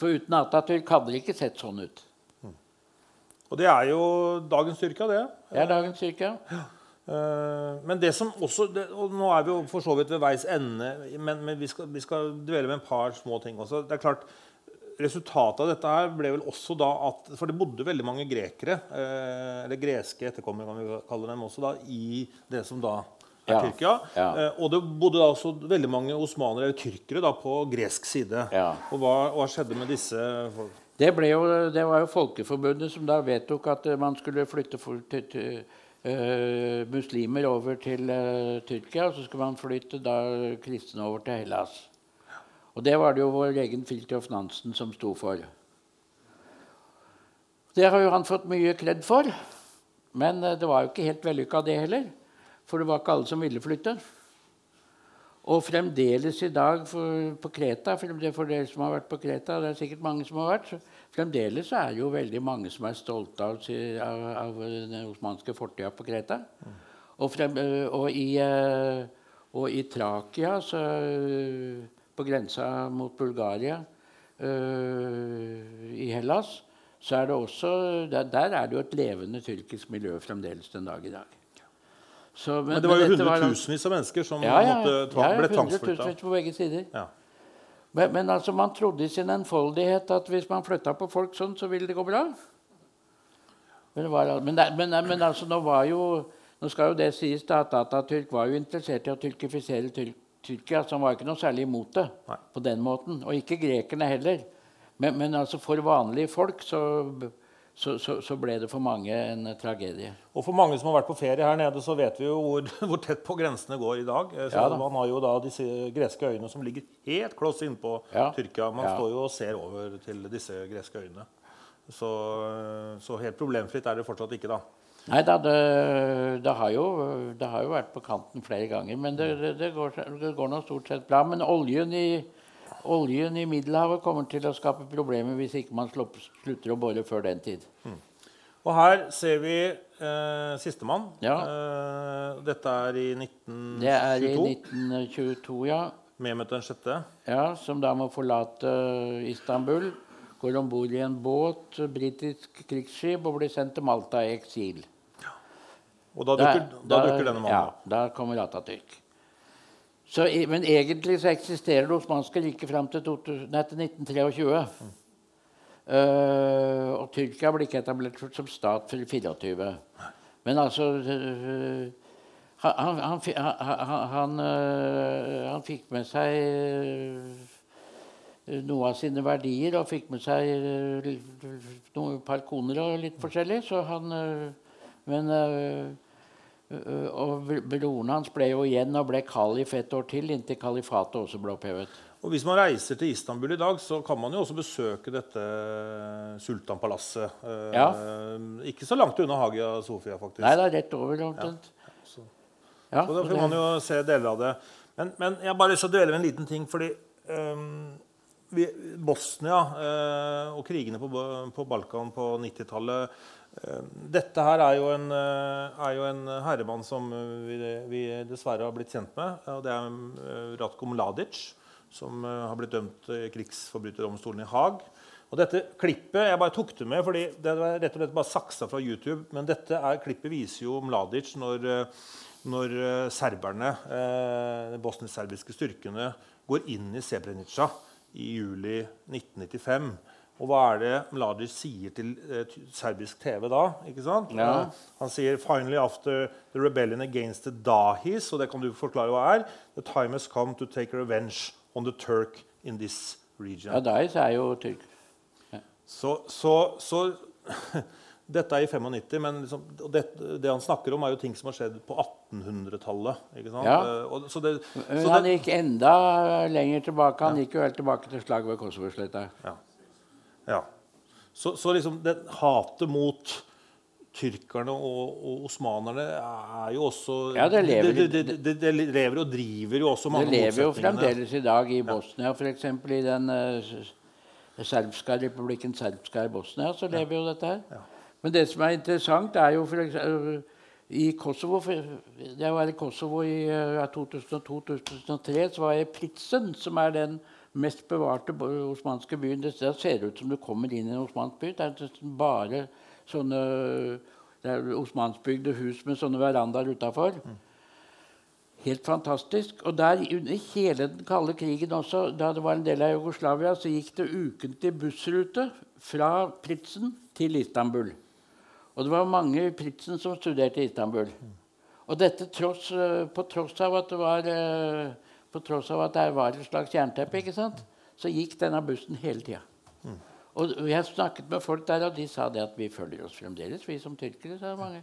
For uten Atatürk hadde det ikke sett sånn ut. Og det er jo dagens Tyrkia, det. Det er dagens Tyrkia. Ja. Men det som også det, Og nå er vi jo for så vidt ved veis ende, men, men vi, skal, vi skal dvele med en par små ting også. Det er klart, Resultatet av dette her ble vel også da at For det bodde veldig mange grekere, eh, eller greske etterkommere, kan vi kalle dem også, da, i det som da er Ja, Tyrkia. ja. Eh, og det bodde da også veldig mange osmanere, eller tyrkere, da, på gresk side. Ja. Og hva, hva skjedde med disse folk? Det, jo, det var jo Folkeforbundet som da vedtok at eh, man skulle flytte for, til, til, uh, muslimer over til uh, Tyrkia, og så skulle man flytte da kristne over til Hellas. Og det var det jo vår egen Filtrof Nansen som sto for. Det har jo han fått mye kledd for. Men eh, det var jo ikke helt vellykka, det heller. For det var ikke alle som ville flytte. Og fremdeles i dag for, på Kreta, for, dere som har vært på Kreta, det er sikkert mange som har vært, fremdeles er det jo veldig mange som er stolte av, av, av den osmanske fortida på Kreta. Og, frem, øh, og, i, øh, og i Trakia, så, på grensa mot Bulgaria, øh, i Hellas, så er det også Der, der er det jo et levende tyrkisk miljø fremdeles den dag i dag. Så, Men det var jo hundretusenvis av mennesker som ja, ja, måtte ja, ja, ble tvangsflytta. på begge sider. Ja. Men, men altså, man trodde i sin enfoldighet at hvis man flytta på folk sånn, så ville det gå bra. Men, det var, men, men, men altså, nå var jo Nå skal jo det sies da, at Atatürk var jo interessert i å tyrkifisere Tyr Tyrkia, som var ikke noe særlig imot det Nei. på den måten. Og ikke grekerne heller. Men, men altså, for vanlige folk så, så, så, så ble det for mange en tragedie. Og for mange som har vært på ferie her nede, så vet vi jo hvor, [laughs] hvor tett på grensene går i dag. Eh, Så Ja da. Man har jo da disse greske øyene som ligger helt kloss innpå Ja. Tyrkia. Man Ja. står jo og ser over til disse greske øyene. Så, eh, så helt problemfritt er det fortsatt ikke, da. Nei da, det, det, har jo, det har jo vært på kanten flere ganger. Men det, det, går, går nå stort sett bra. Men oljen i, oljen i Middelhavet kommer til å skape problemer hvis ikke man slutter å bore før den tid. Og her ser vi eh, sistemann. Ja. Eh, dette er i 1922. Det er i 1922. 1922, ja. Mehmet den sjette. ja. Som da må forlate Istanbul. Går om bord i en båt, britisk krigsskip, og blir sendt til Malta i eksil. Og da dukker, da, dukker denne mannen Ja, da kommer Atatürk. Så, men egentlig så eksisterer det osmanske riket fram til, 2000, nei, til 1923. Eh, og Tyrkia ble ikke etablert som stat før i 24. Men altså uh, han, han, han, fi- han, fikk med seg eh, noe av sine verdier og fikk med seg eh, noen par koner og litt forskjellig. Så han eh, Men eh, eh, Og broren hans ble jo igjen og ble kalif et år til, inntil kalifatet også ble opphevet. Og Hvis man reiser til Istanbul i dag, så kan man jo også besøke dette sultanpalasset. Eh, Ja. Ikke så langt unna Hagia Sofia, faktisk. Nei, det er rett over omtrent. så- Ja, Så da får man jo se deler av det. Men, men jeg bare lyst til å dvele ved en liten ting. fordi vi, Bosnia eh, og krigene på, Balkan på 90-tallet eh, Dette her er jo, en, eh, er jo en herremann som vi, dessverre har blitt kjent med. og Det er Ratko Mladic, som har blitt dømt i krigsforbryterdomstolen i Haag. Og dette klippet, Jeg bare tok det med, fordi det var rett og slett bare saksa fra YouTube. Men dette er, klippet viser jo Mladic når, når serberne, de bosnisk-serbiske styrkene, går inn i Srebrenica i juli 1995. Og hva er det Mladic sier til eh, serbisk TV da? ikke sant? Ja. Han sier «Finally after the rebellion against the Dahis», og det kan du forklare hva er, «The time has come to take revenge on the Turk in this region». Ja, Dahis er jo tyrk. Så, så, så [laughs] Dette er i 95, men liksom, det, det han snakker om, er jo ting som har skjedd på 1800-tallet. ikke sant? Ja. Eh, så det, Men han gikk enda lenger tilbake. Han gikk jo helt tilbake til slaget ved Kosovosletta. ja. så, så liksom det hatet mot tyrkerne og, og osmanerne er jo også Ja, det lever- det, det, det, lever og driver jo også mange motsetninger. Det lever jo fremdeles i dag i Bosnia, f.eks. i den uh, serbska republikken Serbska i Bosnia, så lever jo dette her. Men det som er interessant, er jo for eksempel, i Kosovo Jeg var i Kosovo i uh, 2002-2003. Så var jeg i Pritsen, som er den mest bevarte osmanske byen. Det ser ser ut som du kommer inn i en osmansk by. Det er bare sånne det er osmansbygde hus med sånne verandaer utafor. Helt fantastisk. Og der under hele den kalde krigen også, da det var en del av Jugoslavia, så gikk det ukentlig bussrute fra Pritsen til Istanbul. Og det var mange i Pritsen som studerte i Istanbul. Og dette tross, eh, på tross av at det var eh, at det var et slags jernteppe, så gikk denne bussen hele tida. Og jeg snakket med folk der, og de sa det at vi følger oss fremdeles, vi som tyrkere. sa mange.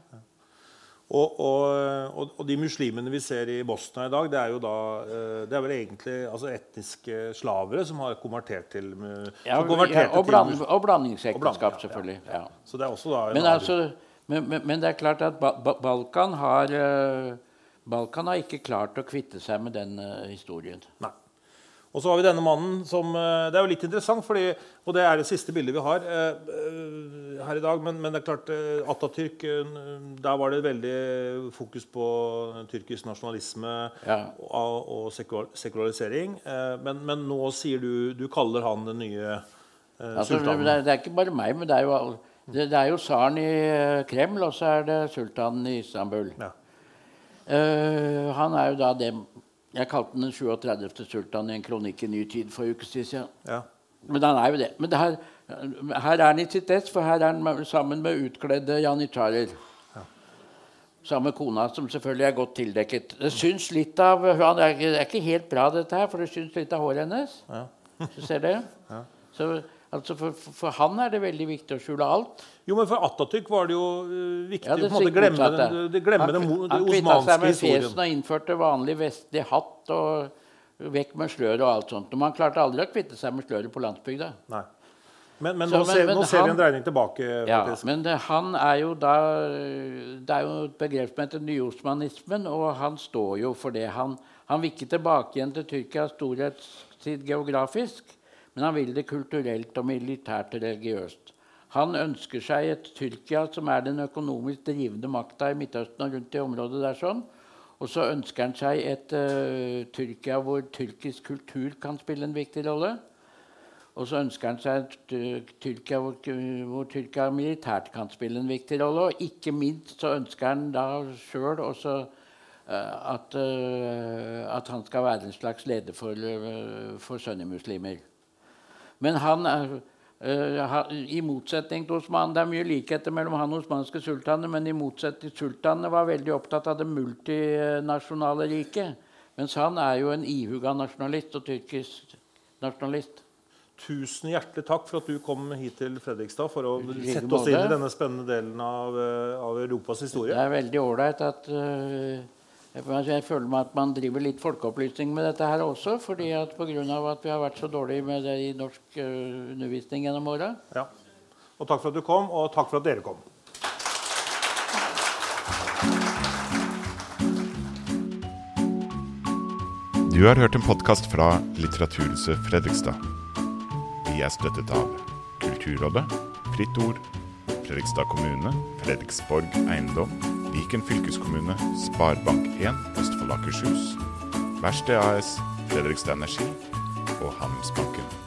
Og, og, og, de muslimene vi ser i Bosnia i dag, det er jo da eh, Det er vel egentlig altså etniske slavere som har konvertert til Ja, ja, og, bland, og blandingsekteskap, ja, selvfølgelig. Så det er også da Men, altså, men, men, men det er klart at ba ba Balkan har eh, Balkan har ikke klart å kvitte seg med den uh, historien. Nei. Og så har vi denne mannen som eh, Det er jo litt interessant, fordi, og det er det siste bildet vi har eh, eh, her i dag. Men, men det er klart, eh, Atatürk Der var det veldig fokus på tyrkisk nasjonalisme Ja. og, og sekul- sekularisering. Eh, men, men nå sier du Du kaller han den nye eh, Altså, det, sultanen. er, det er ikke bare meg, men det er jo, det, det er jo tsaren i Kreml, og så er det sultanen i Istanbul. Ja. Eh, han er jo da det Jeg kalte den den 37. sultan i en kronikk i Ny Tid for en ukes tid siden. Ja. Men han er jo det. Men det her, her er han i sitt ess, for her er han sammen med utkledde janitsjarer. Sammen med kona, som selvfølgelig er godt tildekket. Det syns litt av han er, Det ikke helt bra, dette her, for det syns litt av håret hennes. Så ser dere? Så, altså for, for, for han er det veldig viktig å skjule alt. Jo, men for Atatürk var det jo eh, viktig Ja, å på en måte glemme den, det, glemme han, den han kvitta seg med fjesen fesen og innførte vanlig vestlig hatt og vekk med sløret og alt sånt. Men han klarte aldri å kvitte seg med sløret på landsbygda. Nei. Men, men, Så, nå, men- ser, men nå ser vi en dreining tilbake. Ja, men det, han er jo da Det er jo et begrep som heter nyosmanismen, og han står jo for det. Han, han vil ikke tilbake igjen til Tyrkias storhetstid geografisk, men han vil det kulturelt og militært og religiøst. Han ønsker seg et Tyrkia som er den økonomisk drivende makta i Midtøsten og rundt i området der. sånn. Og så ønsker han seg et uh, Tyrkia hvor tyrkisk kultur kan spille en viktig rolle. Og så ønsker han seg et uh, Tyrkia hvor, hvor Tyrkia militært kan spille en viktig rolle. Og ikke minst så ønsker han da sjøl også at, at, han skal være en slags leder for, for sunnimuslimer. Men han er i motsetning til Osman, Det er mye likheter mellom han og osmanske sultaner, men i motsetning til sultanene var veldig opptatt av det multinasjonale riket. Mens han er jo en ihuga nasjonalist og tyrkisk nasjonalist. Tusen hjertelig takk for at du kom hit til Fredrikstad for å sette oss inn i denne spennende delen av, av Europas historie. Det er veldig ålreit at uh, jeg føler meg at man driver litt folkeopplysning med dette her også. fordi at Pga. at vi har vært så dårlige med det i norsk uh, undervisning gjennom åra. Ja. Og takk for at du kom, og takk for at dere kom. Du har hørt en podkast fra Litteraturhuset Fredrikstad. Vi er støttet av Kulturrådet, Fritt Ord, Fredrikstad kommune, Fredriksborg eiendom Viken fylkeskommune, Sparebank1 Østfold Akershus, Verksted AS, Fredrikstad Energi og Handelsbanken.